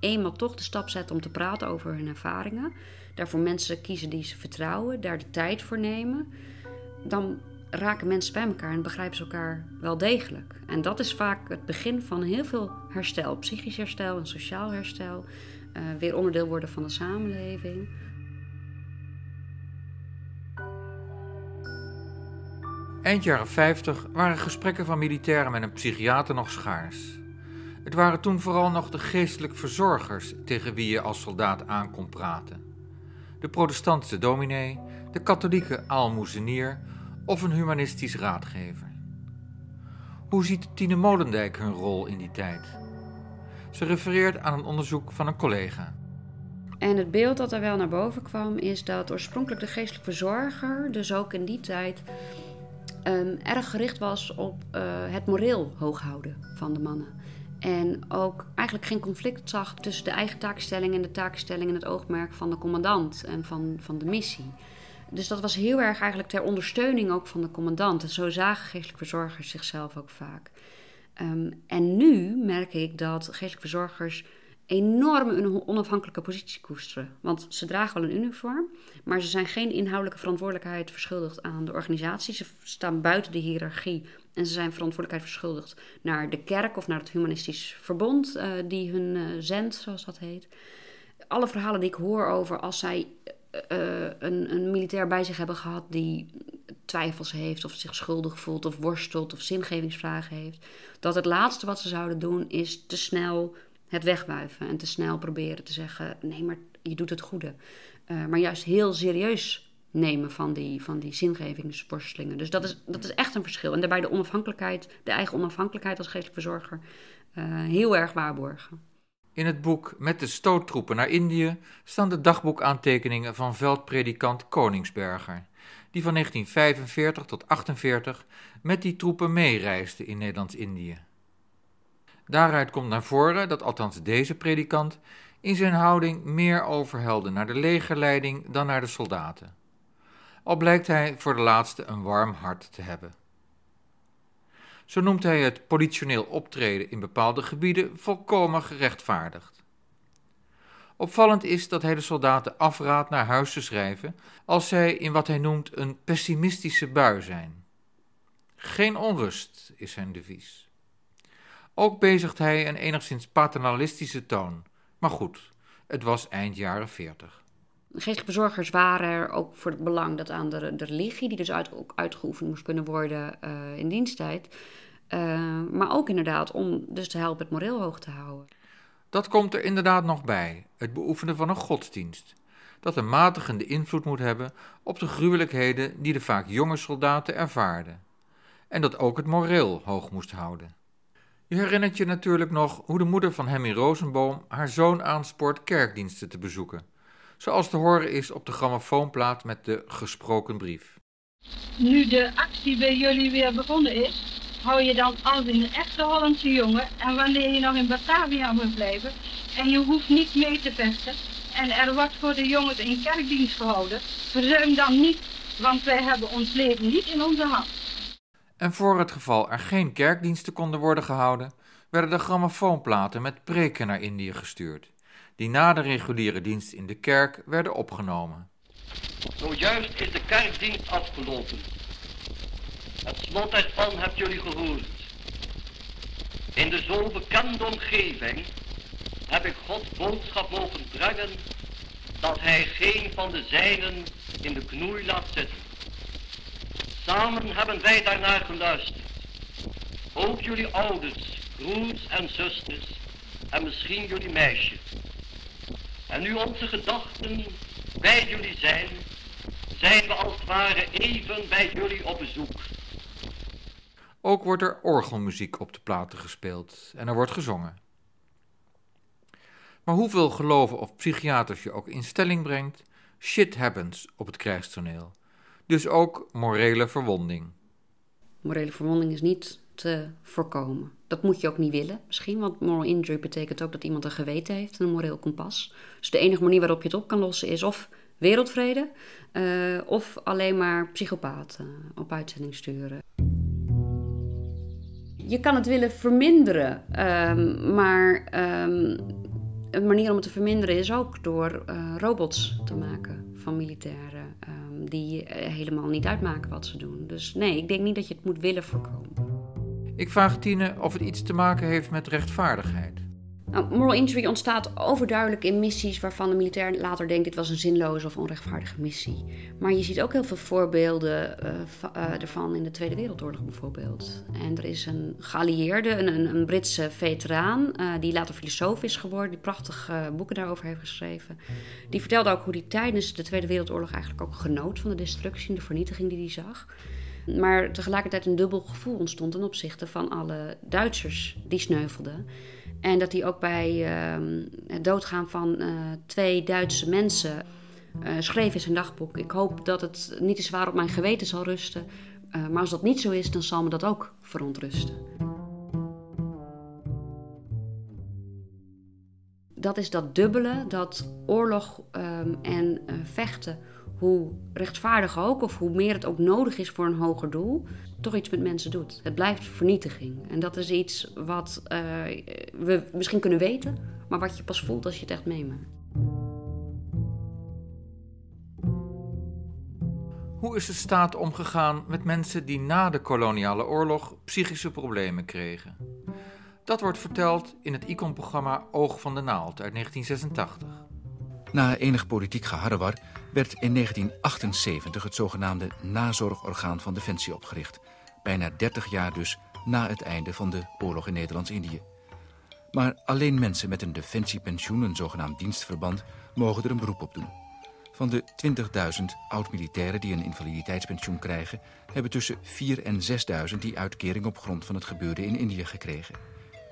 eenmaal toch de stap zetten om te praten over hun ervaringen, daarvoor mensen kiezen die ze vertrouwen, daar de tijd voor nemen, dan raken mensen bij elkaar en begrijpen ze elkaar wel degelijk. En dat is vaak het begin van heel veel herstel, psychisch herstel en sociaal herstel, eh, weer onderdeel worden van de samenleving. Eind jaren 50 waren gesprekken van militairen met een psychiater nog schaars. Het waren toen vooral nog de geestelijk verzorgers tegen wie je als soldaat aan kon praten. De protestantse dominee, de katholieke aalmoezenier of een humanistisch raadgever. Hoe ziet Tine Molendijk hun rol in die tijd? Ze refereert aan een onderzoek van een collega. En het beeld dat er wel naar boven kwam is dat oorspronkelijk de geestelijk verzorger, dus ook in die tijd, ehm, erg gericht was op eh, het moreel hoog houden van de mannen. En ook eigenlijk geen conflict zag tussen de eigen taakstelling en de taakstelling en het oogmerk van de commandant en van, van de missie. Dus dat was heel erg eigenlijk ter ondersteuning ook van de commandant. En zo zagen geestelijk verzorgers zichzelf ook vaak. Ehm, en nu merk ik dat geestelijk verzorgers enorm een onafhankelijke positie koesteren. Want ze dragen wel een uniform, maar ze zijn geen inhoudelijke verantwoordelijkheid verschuldigd aan de organisatie. Ze staan buiten de hiërarchie en ze zijn verantwoordelijkheid verschuldigd naar de kerk of naar het humanistisch verbond eh, die hun eh, zendt, zoals dat heet. Alle verhalen die ik hoor over als zij eh, een, een militair bij zich hebben gehad die twijfels heeft, of zich schuldig voelt, of worstelt, of zingevingsvragen heeft, dat het laatste wat ze zouden doen is te snel het wegwuiven en te snel proberen te zeggen: nee, maar je doet het goede. Uh, maar juist heel serieus nemen van die, van die zingevingsworstelingen. Dus dat is, dat is echt een verschil. En daarbij de onafhankelijkheid, de eigen onafhankelijkheid als geestelijk verzorger, uh, heel erg waarborgen. In het boek Met de stoottroepen naar Indië staan de dagboekaantekeningen van veldpredikant Koningsberger, die van 1945 tot 1948 met die troepen meereisde in Nederlands-Indië. Daaruit komt naar voren dat althans deze predikant in zijn houding meer overhelde naar de legerleiding dan naar de soldaten. Al blijkt hij voor de laatste een warm hart te hebben. Zo noemt hij het politioneel optreden in bepaalde gebieden volkomen gerechtvaardigd. Opvallend is dat hij de soldaten afraadt naar huis te schrijven als zij in wat hij noemt een pessimistische bui zijn. Geen onrust is zijn devies. Ook bezigt hij een enigszins paternalistische toon, maar goed, het was eind jaren veertig. Geestelijke verzorgers waren er ook voor het belang dat aan de, de religie, die dus uit, ook uitgeoefend moest kunnen worden uh, in diensttijd, uh, maar ook inderdaad om dus te helpen het moreel hoog te houden. Dat komt er inderdaad nog bij, het beoefenen van een godsdienst, dat een matigende invloed moet hebben op de gruwelijkheden die de vaak jonge soldaten ervaarden, en dat ook het moreel hoog moest houden. Je herinnert je natuurlijk nog hoe de moeder van Hemmy Rosenboom haar zoon aanspoort kerkdiensten te bezoeken, zoals te horen is op de grammofoonplaat met de gesproken brief. Nu de actie bij jullie weer begonnen is, hou je dan als een echte Hollandse jongen en wanneer je nog in Batavia moet blijven en je hoeft niet mee te vechten en er wordt voor de jongens een kerkdienst gehouden, verzuim dan niet, want wij hebben ons leven niet in onze hand. En voor het geval er geen kerkdiensten konden worden gehouden, werden de grammofoonplaten met preken naar Indië gestuurd, die na de reguliere dienst in de kerk werden opgenomen. Zojuist is de kerkdienst afgelopen. Het slot ervan hebt jullie gehoord. In de zo bekende omgeving heb ik Gods boodschap mogen brengen dat hij geen van de zijnen in de knoei laat zitten. Samen hebben wij daarnaar geluisterd. Ook jullie ouders, broers en zusters en misschien jullie meisje. En nu onze gedachten bij jullie zijn, zijn we als het ware even bij jullie op bezoek. Ook wordt er orgelmuziek op de platen gespeeld en er wordt gezongen. Maar hoeveel geloven of psychiaters je ook in stelling brengt, shit happens op het krijgstoneel. Dus ook morele verwonding. Morele verwonding is niet te voorkomen. Dat moet je ook niet willen, misschien, want moral injury betekent ook dat iemand een geweten heeft en een moreel kompas. Dus de enige manier waarop je het op kan lossen is of wereldvrede uh, of alleen maar psychopaten op uitzending sturen. Je kan het willen verminderen, um, maar um, een manier om het te verminderen is ook door uh, robots te maken van militairen. Um, die uh, helemaal niet uitmaken wat ze doen. Dus nee, ik denk niet dat je het moet willen voorkomen. Ik vraag Tine of het iets te maken heeft met rechtvaardigheid. Nou, moral injury ontstaat overduidelijk in missies waarvan de militair later denkt dit was een zinloze of onrechtvaardige missie. Maar je ziet ook heel veel voorbeelden uh, uh, ervan in de Tweede Wereldoorlog bijvoorbeeld. En er is een geallieerde, een, een Britse veteraan, uh, die later filosoof is geworden, die prachtige boeken daarover heeft geschreven. Die vertelde ook hoe hij tijdens de Tweede Wereldoorlog eigenlijk ook genoot van de destructie en de vernietiging die hij zag. Maar tegelijkertijd een dubbel gevoel ontstond ten opzichte van alle Duitsers die sneuvelden. En dat hij ook bij uh, het doodgaan van uh, twee Duitse mensen uh, schreef in zijn dagboek: Ik hoop dat het niet te zwaar op mijn geweten zal rusten. Uh, maar als dat niet zo is, dan zal me dat ook verontrusten. Dat is dat dubbele, dat oorlog um, en vechten hoe rechtvaardig ook, of hoe meer het ook nodig is voor een hoger doel, toch iets met mensen doet. Het blijft vernietiging. En dat is iets wat uh, we misschien kunnen weten, maar wat je pas voelt als je het echt meemaakt. Hoe is de staat omgegaan met mensen die na de koloniale oorlog psychische problemen kregen? Dat wordt verteld in het ICON-programma Oog van de Naald uit 1986. Na enig politiek geharrewar werd in 1978 het zogenaamde nazorgorgaan van Defensie opgericht. Bijna 30 jaar dus na het einde van de oorlog in Nederlands-Indië. Maar alleen mensen met een defensiepensioen, een zogenaamd dienstverband, mogen er een beroep op doen. Van de 20.000 oud-militairen die een invaliditeitspensioen krijgen, hebben tussen 4 en 6.000 die uitkering op grond van het gebeurde in Indië gekregen.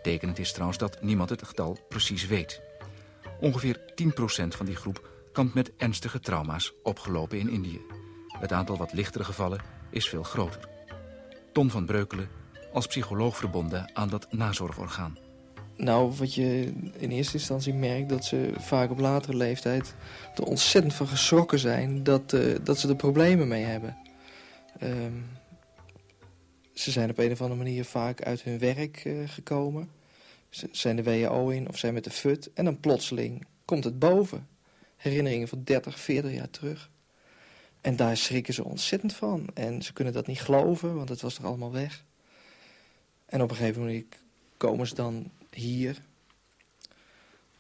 Tekenend is trouwens dat niemand het getal precies weet. Ongeveer 10% van die groep kampt met ernstige trauma's opgelopen in Indië. Het aantal wat lichtere gevallen is veel groter. Tom van Breukelen als psycholoog verbonden aan dat nazorgorgaan. Nou, wat je in eerste instantie merkt, dat ze vaak op latere leeftijd er ontzettend van geschrokken zijn dat, uh, dat ze er problemen mee hebben. Um, ze zijn op een of andere manier vaak uit hun werk uh, gekomen. Ze zijn de WHO in of zijn met de FUT en dan plotseling komt het boven. Herinneringen van 30, 40 jaar terug. En daar schrikken ze ontzettend van. En ze kunnen dat niet geloven, want het was er allemaal weg. En op een gegeven moment komen ze dan hier.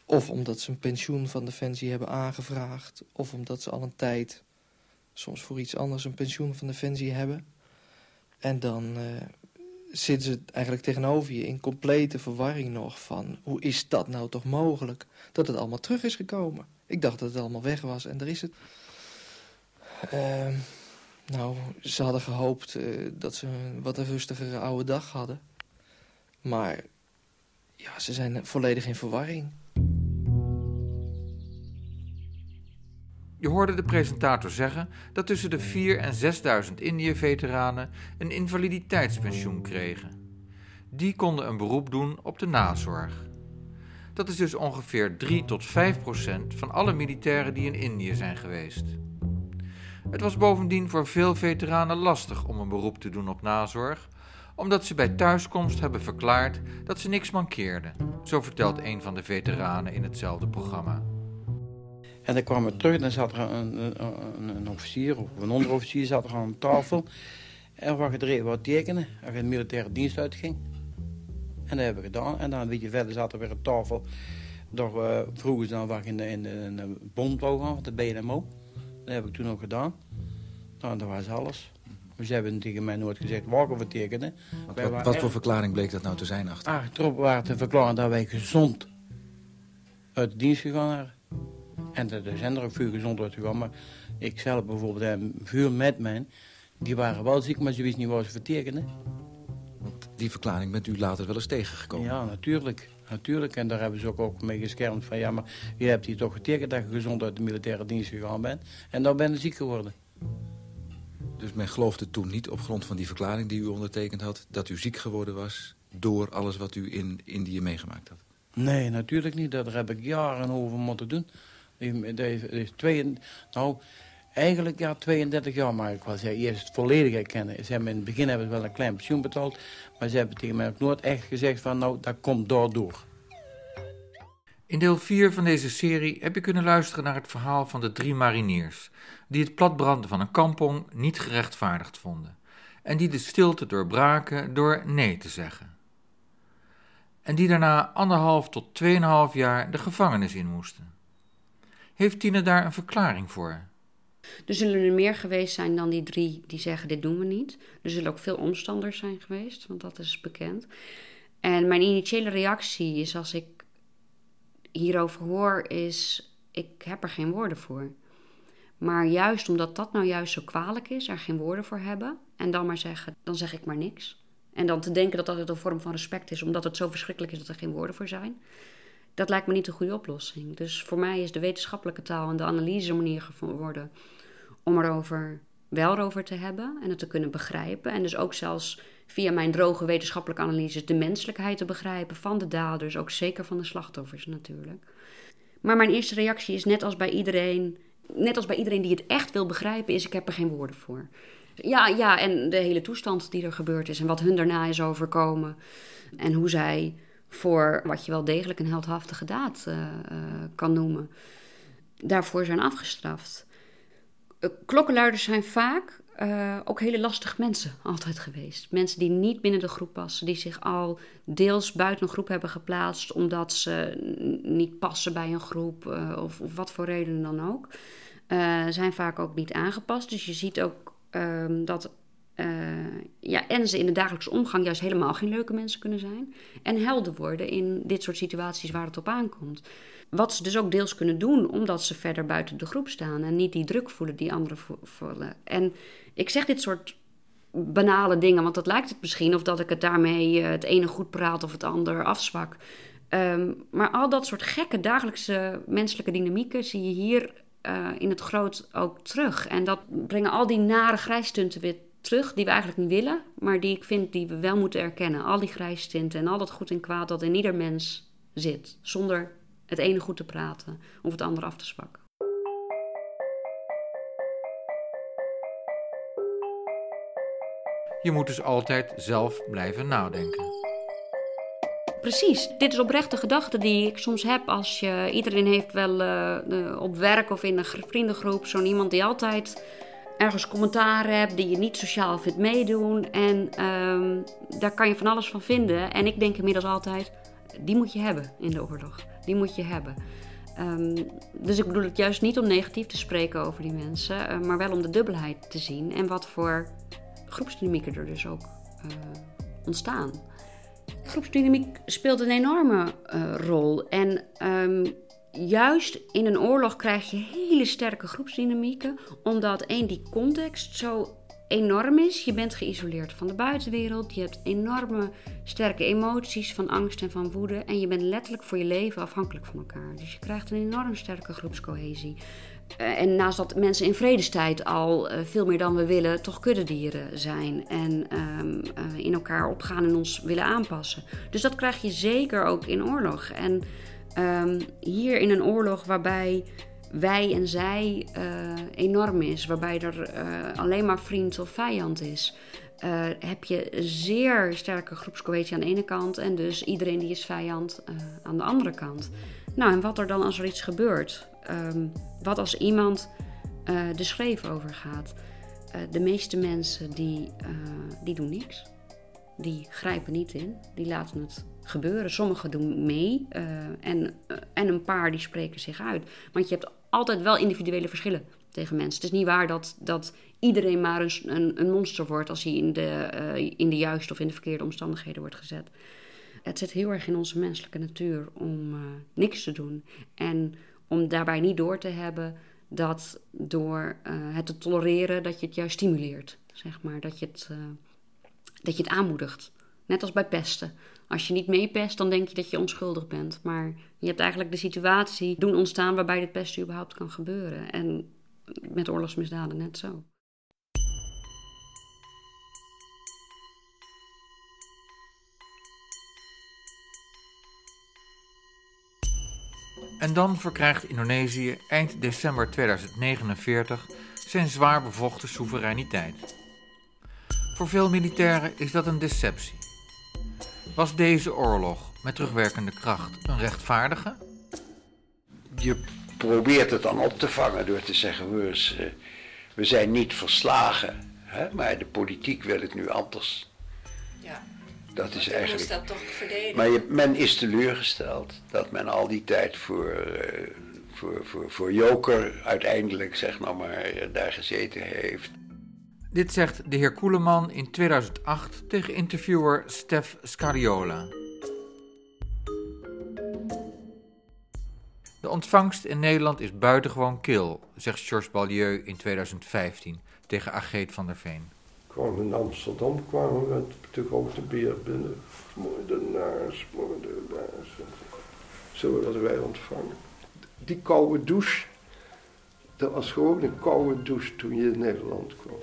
Of omdat ze een pensioen van Defensie hebben aangevraagd. Of omdat ze al een tijd, soms voor iets anders, een pensioen van Defensie hebben. En dan uh, zitten ze eigenlijk tegenover je in complete verwarring nog van... hoe is dat nou toch mogelijk, dat het allemaal terug is gekomen? Ik dacht dat het allemaal weg was en daar is het. Uh, nou, ze hadden gehoopt uh, dat ze een wat rustigere oude dag hadden. Maar ja, ze zijn volledig in verwarring. Je hoorde de presentator zeggen dat tussen de 4 en 6000 Indië-veteranen een invaliditeitspensioen kregen. Die konden een beroep doen op de nazorg. Dat is dus ongeveer 3 tot 5 procent van alle militairen die in Indië zijn geweest. Het was bovendien voor veel veteranen lastig om een beroep te doen op nazorg, omdat ze bij thuiskomst hebben verklaard dat ze niks mankeerden. Zo vertelt een van de veteranen in hetzelfde programma. En dan kwam ik terug en dan zat er een, een, een, officier of een onderofficier zat er aan tafel. En wat gedreven wat tekenen als je de militaire dienst uitging. En dat hebben we gedaan. En dan een beetje verder zat er weer een tafel. Daar uh, vroegen ze dan wat in de, in in de bond wou gaan, de BNMO. Dat heb ik toen ook gedaan. Nou, dat was alles. Ze hebben tegen mij nooit gezegd waar we tekenen. Wat, wat, wat voor verklaring bleek dat nou te zijn achter? Achterop waren te verklaren dat wij gezond uit de dienst gegaan waren. En er zijn er ook veel gezond uitgegaan. Maar ik zelf bijvoorbeeld, en veel met mij, die waren wel ziek, maar ze wisten niet waar ze vertekenen. Die verklaring bent u later wel eens tegengekomen? Ja, natuurlijk. Natuurlijk, en daar hebben ze ook, ook mee geschermd van... ja, maar je hebt hier toch getekend dat je gezond uit de militaire dienst gegaan bent. En dan ben je ziek geworden. Dus men geloofde toen niet op grond van die verklaring die u ondertekend had... dat u ziek geworden was door alles wat u in Indië meegemaakt had? Nee, natuurlijk niet. Daar heb ik jaren over moeten doen. is twee, nou, eigenlijk ja, 32 jaar, maar ik was eerst volledig herkennen. Ze hebben in het begin hebben ze wel een klein pensioen betaald... maar ze hebben tegen mij ook nooit echt gezegd van... nou, dat komt daardoor. In deel 4 van deze serie heb je kunnen luisteren naar het verhaal van de drie mariniers, die het platbranden van een kampong niet gerechtvaardigd vonden en die de stilte doorbraken door nee te zeggen. En die daarna anderhalf tot tweeënhalf jaar de gevangenis in moesten. Heeft Tine daar een verklaring voor? Er zullen er meer geweest zijn dan die drie die zeggen dit doen we niet. Er zullen ook veel omstanders zijn geweest, want dat is bekend. En mijn initiële reactie is als ik hierover hoor, is: ik heb er geen woorden voor. Maar juist omdat dat nou juist zo kwalijk is, er geen woorden voor hebben en dan maar zeggen, dan zeg ik maar niks. En dan te denken dat dat een vorm van respect is, omdat het zo verschrikkelijk is dat er geen woorden voor zijn. Dat lijkt me niet een goede oplossing. Dus voor mij is de wetenschappelijke taal en de analyse manier geworden om erover wel over te hebben en het te kunnen begrijpen. En dus ook zelfs via mijn droge wetenschappelijke analyses de menselijkheid te begrijpen van de daders, ook zeker van de slachtoffers natuurlijk. Maar mijn eerste reactie is net als bij iedereen, net als bij iedereen die het echt wil begrijpen, is ik heb er geen woorden voor. Ja, ja, en de hele toestand die er gebeurd is en wat hun daarna is overkomen en hoe zij voor wat je wel degelijk een heldhaftige daad uh, uh, kan noemen, daarvoor zijn afgestraft. Uh, klokkenluiders zijn vaak eh, ook hele lastige mensen altijd geweest. Mensen die niet binnen de groep passen, die zich al deels buiten een groep hebben geplaatst omdat ze niet passen bij een groep uh, of, of, wat voor redenen dan ook. Zijn vaak ook niet aangepast. Dus je ziet ook um, dat ja, en ze in de dagelijkse omgang juist helemaal geen leuke mensen kunnen zijn. En helder worden in dit soort situaties waar het op aankomt. Wat ze dus ook deels kunnen doen, omdat ze verder buiten de groep staan en niet die druk voelen die anderen voelen. En ik zeg dit soort banale dingen, want dat lijkt het misschien, of dat ik het daarmee het ene goed praat of het ander afzwak. Um, maar al dat soort gekke dagelijkse menselijke dynamieken zie je hier uh, in het groot ook terug. En dat brengen al die nare grijstunten weer terug, die we eigenlijk niet willen, maar die ik vind die we wel moeten erkennen. Al die grijstinten en al dat goed en kwaad dat in ieder mens zit, zonder het ene goed te praten of het andere af te zwakken. Je moet dus altijd zelf blijven nadenken. Precies, dit is oprechte gedachte die ik soms heb als je... Iedereen heeft wel uh, op werk of in een vriendengroep zo'n iemand die altijd ergens commentaar hebt, die je niet sociaal vindt meedoen. En um, daar kan je van alles van vinden. En ik denk inmiddels altijd, die moet je hebben in de oorlog. Die moet je hebben. Um, dus ik bedoel het juist niet om negatief te spreken over die mensen, uh, maar wel om de dubbelheid te zien en wat voor groepsdynamieken er dus ook uh, ontstaan. Groepsdynamiek speelt een enorme uh, rol. En um, juist in een oorlog krijg je hele sterke groepsdynamieken, omdat één, die context zo enorm is. Je bent geïsoleerd van de buitenwereld, je hebt enorme sterke emoties van angst en van woede en je bent letterlijk voor je leven afhankelijk van elkaar. Dus je krijgt een enorm sterke groepscohesie. Uh, en naast dat mensen in vredestijd al uh, veel meer dan we willen toch kuddedieren zijn en um, uh, in elkaar opgaan en ons willen aanpassen. Dus dat krijg je zeker ook in oorlog. En um, hier in een oorlog waarbij wij en zij uh, enorm is, waarbij er uh, alleen maar vriend of vijand is, uh, heb je zeer sterke groepscohesie aan de ene kant en dus iedereen die is vijand aan de andere kant. Nou, en wat er dan als er iets gebeurt? Um, wat als iemand de schreef overgaat? de meeste mensen die, die doen niks. Die grijpen niet in, die laten het gebeuren. Sommigen doen mee en, en een paar die spreken zich uit. Want je hebt altijd wel individuele verschillen tegen mensen. Het is niet waar dat, dat iedereen maar een, een, een monster wordt als hij in de, uh, in de juiste of in de verkeerde omstandigheden wordt gezet. Het zit heel erg in onze menselijke natuur om niks te doen. En om daarbij niet door te hebben dat door het te tolereren, dat je het juist stimuleert. Zeg maar, dat je het, dat je het aanmoedigt. Net als bij pesten. Als je niet meepest, dan denk je dat je onschuldig bent. Maar je hebt eigenlijk de situatie doen ontstaan waarbij dit pesten überhaupt kan gebeuren. En met oorlogsmisdaden net zo. En dan verkrijgt Indonesië eind december 2049 zijn zwaar bevochten soevereiniteit. Voor veel militairen is dat een deceptie. Was deze oorlog met terugwerkende kracht een rechtvaardige? Je probeert het dan op te vangen door te zeggen: we, eh, we zijn niet verslagen, hè? maar de politiek wil het nu anders. Ja. Dat is eigenlijk. dat toch verdedigen. Maar je, men is teleurgesteld dat men al die tijd voor, uh, voor, voor, voor Joker uiteindelijk, zeg nou maar, daar gezeten heeft. Dit zegt de heer Koeleman in 2008 tegen interviewer Stef Scariola. De ontvangst in Nederland is buitengewoon kil, zegt Georges Balieu in 2015 tegen Ageet van der Veen. Gewoon in Amsterdam kwamen we met de grote beer binnen. Moordenaars, moordenaars. Zo werden wij ontvangen. Die koude douche, dat was gewoon een koude douche toen je in Nederland kwam.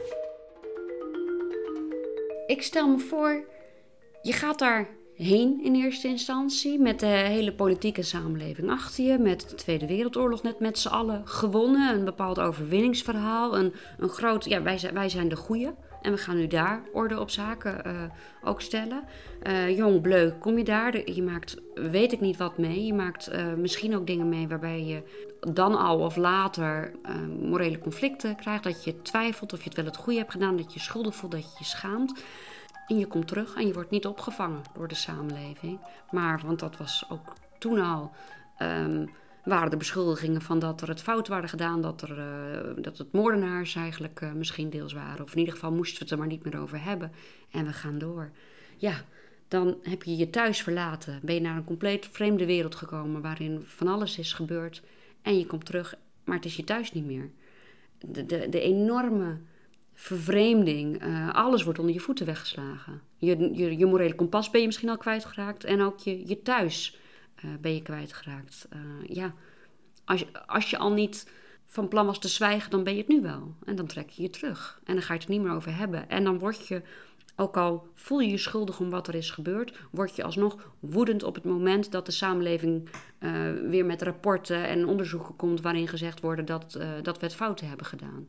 Ik stel me voor, je gaat daar heen in eerste instantie met de hele politieke samenleving achter je, met de Tweede Wereldoorlog net met z'n allen gewonnen, een bepaald overwinningsverhaal, een, een groot, ja wij wij zijn de goeie. En we gaan nu daar orde op zaken uh, ook stellen. Uh, jong, bleu, kom je daar? Je maakt, weet ik niet wat mee. Je maakt uh, misschien ook dingen mee waarbij je dan al of later morele conflicten krijgt. Dat je twijfelt of je het wel het goede hebt gedaan. Dat je schuldig voelt, dat je je schaamt. En je komt terug en je wordt niet opgevangen door de samenleving. Maar, want dat was ook toen al... Um, waren de beschuldigingen van dat er het fout waren gedaan, dat, er, uh, dat het moordenaars eigenlijk uh, misschien deels waren. Of in ieder geval moesten we het er maar niet meer over hebben. En we gaan door. Ja, dan heb je je thuis verlaten. Ben je naar een compleet vreemde wereld gekomen waarin van alles is gebeurd. En je komt terug, maar het is je thuis niet meer. De, de, de enorme vervreemding, uh, alles wordt onder je voeten weggeslagen. Je, je, je morele kompas ben je misschien al kwijtgeraakt en ook je, je thuis uh, ben je kwijtgeraakt. Uh, ja, als je, als je al niet van plan was te zwijgen, dan ben je het nu wel. En dan trek je je terug. En dan ga je het er niet meer over hebben. En dan word je, ook al voel je je schuldig om wat er is gebeurd, word je alsnog woedend op het moment dat de samenleving uh, weer met rapporten en onderzoeken komt waarin gezegd worden dat, dat we het fouten hebben gedaan.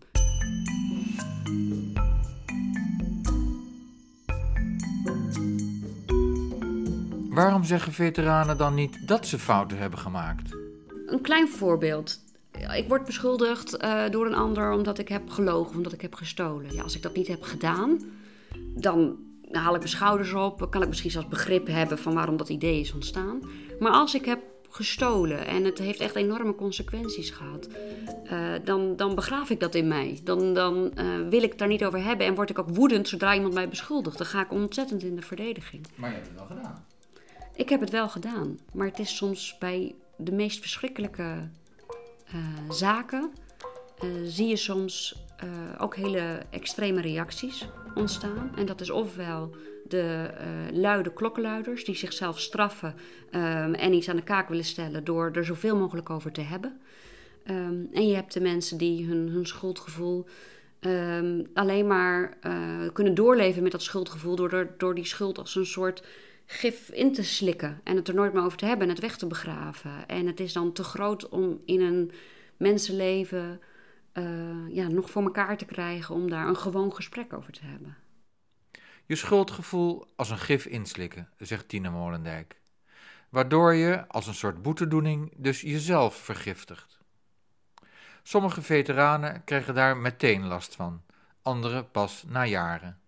Waarom zeggen veteranen dan niet dat ze fouten hebben gemaakt? Een klein voorbeeld. Ik word beschuldigd uh, door een ander omdat ik heb gelogen, omdat ik heb gestolen. Ja, als ik dat niet heb gedaan, dan haal ik mijn schouders op. Kan ik misschien zelfs begrip hebben van waarom dat idee is ontstaan. Maar als ik heb gestolen en het heeft echt enorme consequenties gehad, uh, dan, dan begraaf ik dat in mij. Dan, dan uh, wil ik het daar niet over hebben en word ik ook woedend zodra iemand mij beschuldigt. Dan ga ik ontzettend in de verdediging. Maar je hebt het wel gedaan. Ik heb het wel gedaan, maar het is soms bij de meest verschrikkelijke uh, zaken. Uh, zie je soms uh, ook hele extreme reacties ontstaan. En dat is ofwel de luide klokkenluiders die zichzelf straffen en iets aan de kaak willen stellen door er zoveel mogelijk over te hebben. Um, en je hebt de mensen die hun, hun schuldgevoel um, alleen maar kunnen doorleven met dat schuldgevoel door, door die schuld als een soort gif in te slikken en het er nooit meer over te hebben en het weg te begraven. En het is dan te groot om in een mensenleven uh, ja, nog voor elkaar te krijgen om daar een gewoon gesprek over te hebben. Je schuldgevoel als een gif inslikken, zegt Tina Molendijk. Waardoor je als een soort boetedoening dus jezelf vergiftigt. Sommige veteranen krijgen daar meteen last van, anderen pas na jaren.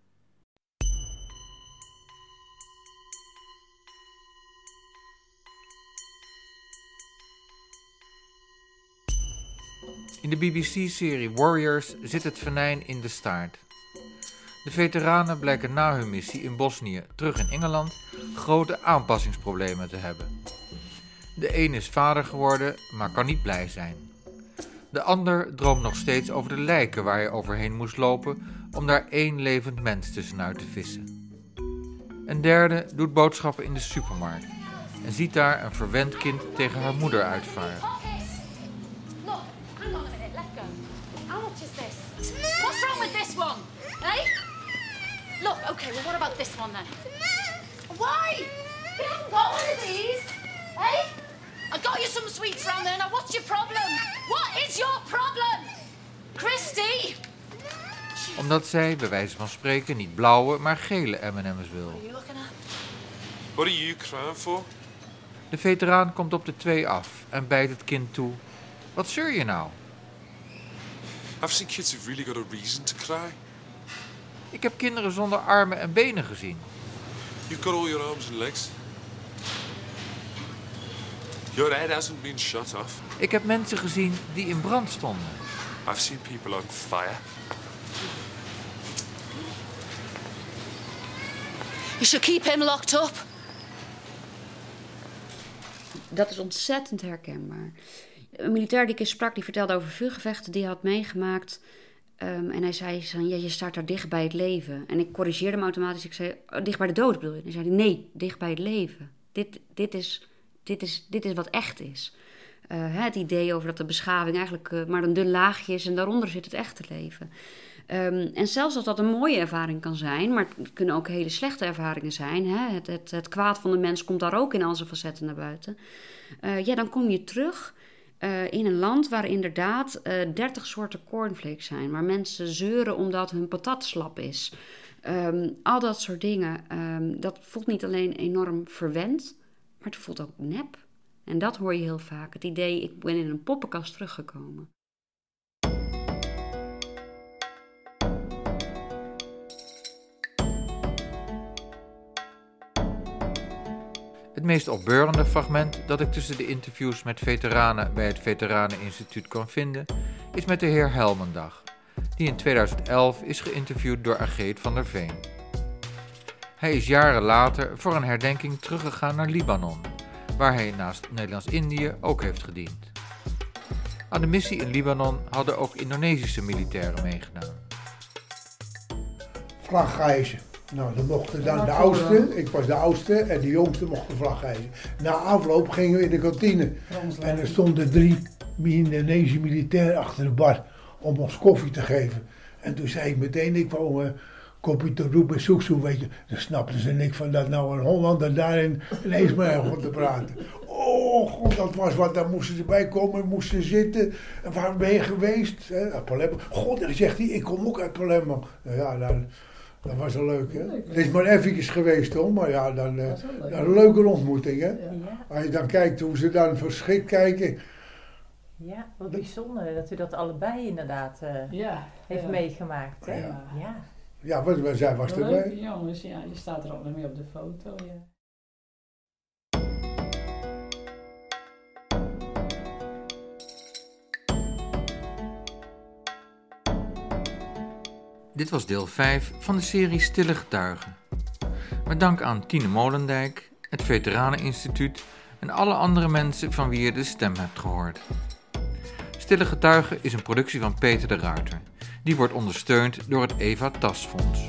In de BBC-serie Warriors zit het venijn in de staart. De veteranen blijken na hun missie in Bosnië terug in Engeland grote aanpassingsproblemen te hebben. De een is vader geworden, maar kan niet blij zijn. De ander droomt nog steeds over de lijken waar hij overheen moest lopen om daar één levend mens tussenuit te vissen. Een derde doet boodschappen in de supermarkt en ziet daar een verwend kind tegen haar moeder uitvaren. Look, okay, well, what about this one then? Why? You haven't got one of these. Hey? I got you some sweets around there. Now, what's your problem? What is your problem? Christy? Omdat zij, bij wijze van spreken, niet blauwe, maar gele M&M's wil. What are you crying for? De veteraan komt op de twee af en bijt het kind toe. Wat zeur je nou? I've seen kids who've really got a reason to cry. Ik heb kinderen zonder armen en benen gezien. Got all your arms and legs. Your head hasn't been shut off. Ik heb mensen gezien die in brand stonden. I've seen people on fire. You should keep him locked up. Dat is ontzettend herkenbaar. Een militair die ik eens sprak, die vertelde over vuurgevechten die hij had meegemaakt Um, en hij zei, van, ja, je staat daar dicht bij het leven. En ik corrigeerde hem automatisch. Ik zei, oh, dicht bij de dood bedoel je? En hij zei, nee, dicht bij het leven. Dit, dit, is, dit, is, dit is wat echt is. Uh, het idee over dat de beschaving eigenlijk uh, maar een dun laagje is... en daaronder zit het echte leven. Um, en zelfs als dat een mooie ervaring kan zijn... maar het kunnen ook hele slechte ervaringen zijn. Hè? Het, het, kwaad van de mens komt daar ook in al zijn facetten naar buiten. Uh, ja, dan kom je terug... eh, in een land waar inderdaad uh, 30 soorten cornflakes zijn, waar mensen zeuren omdat hun patat slap is. Ehm, al dat soort dingen, ehm, dat voelt niet alleen enorm verwend, maar het voelt ook nep. En dat hoor je heel vaak. Het idee, ik ben in een poppenkast teruggekomen. Het meest opbeurende fragment dat ik tussen de interviews met veteranen bij het Veteraneninstituut kon vinden, is met de heer Helmendag, die in 2011 is geïnterviewd door Ageet van der Veen. Hij is jaren later voor een herdenking teruggegaan naar Libanon, waar hij naast Nederlands-Indië ook heeft gediend. Aan de missie in Libanon hadden ook Indonesische militairen meegedaan. Vlagreizen. Nou, dan mochten dan de oudste, ik was de oudste, en de jongste mochten vlagreizen. Na afloop gingen we in de kantine. En er stonden drie Indonesische militairen achter de bar om ons koffie te geven. En toen zei ik meteen, ik wou een kopje te roepen, zoek zo, weet je. Dan snapten ze niks van dat nou een Hollander daarin ineens maar begon te praten. Oh god, dat was wat, daar moesten ze bij komen, moesten zitten. En waar ben je geweest? Hè, Palermo. God, dan zegt hij, ik kom ook uit Palermo. Nou ja, dan... Dat was wel leuk, hè? Het is maar even geweest, hoor. Maar ja, dan, uh, een, een leuke ontmoeting, hè? Ja. Als je dan kijkt hoe ze dan verschrikt kijken. Ja, wat bijzonder dat u dat allebei inderdaad uh, ja, heeft ja. meegemaakt, hè? Ja, ja. ja wat, wat zij was erbij. Jongens, ja, je staat er ook nog mee op de foto, ja. Dit was deel 5 van de serie Stille Getuigen. Met dank aan Tine Molendijk, het Veteraneninstituut en alle andere mensen van wie je de stem hebt gehoord. Stille Getuigen is een productie van Peter de Ruiter. Die wordt ondersteund door het Eva Tasfonds.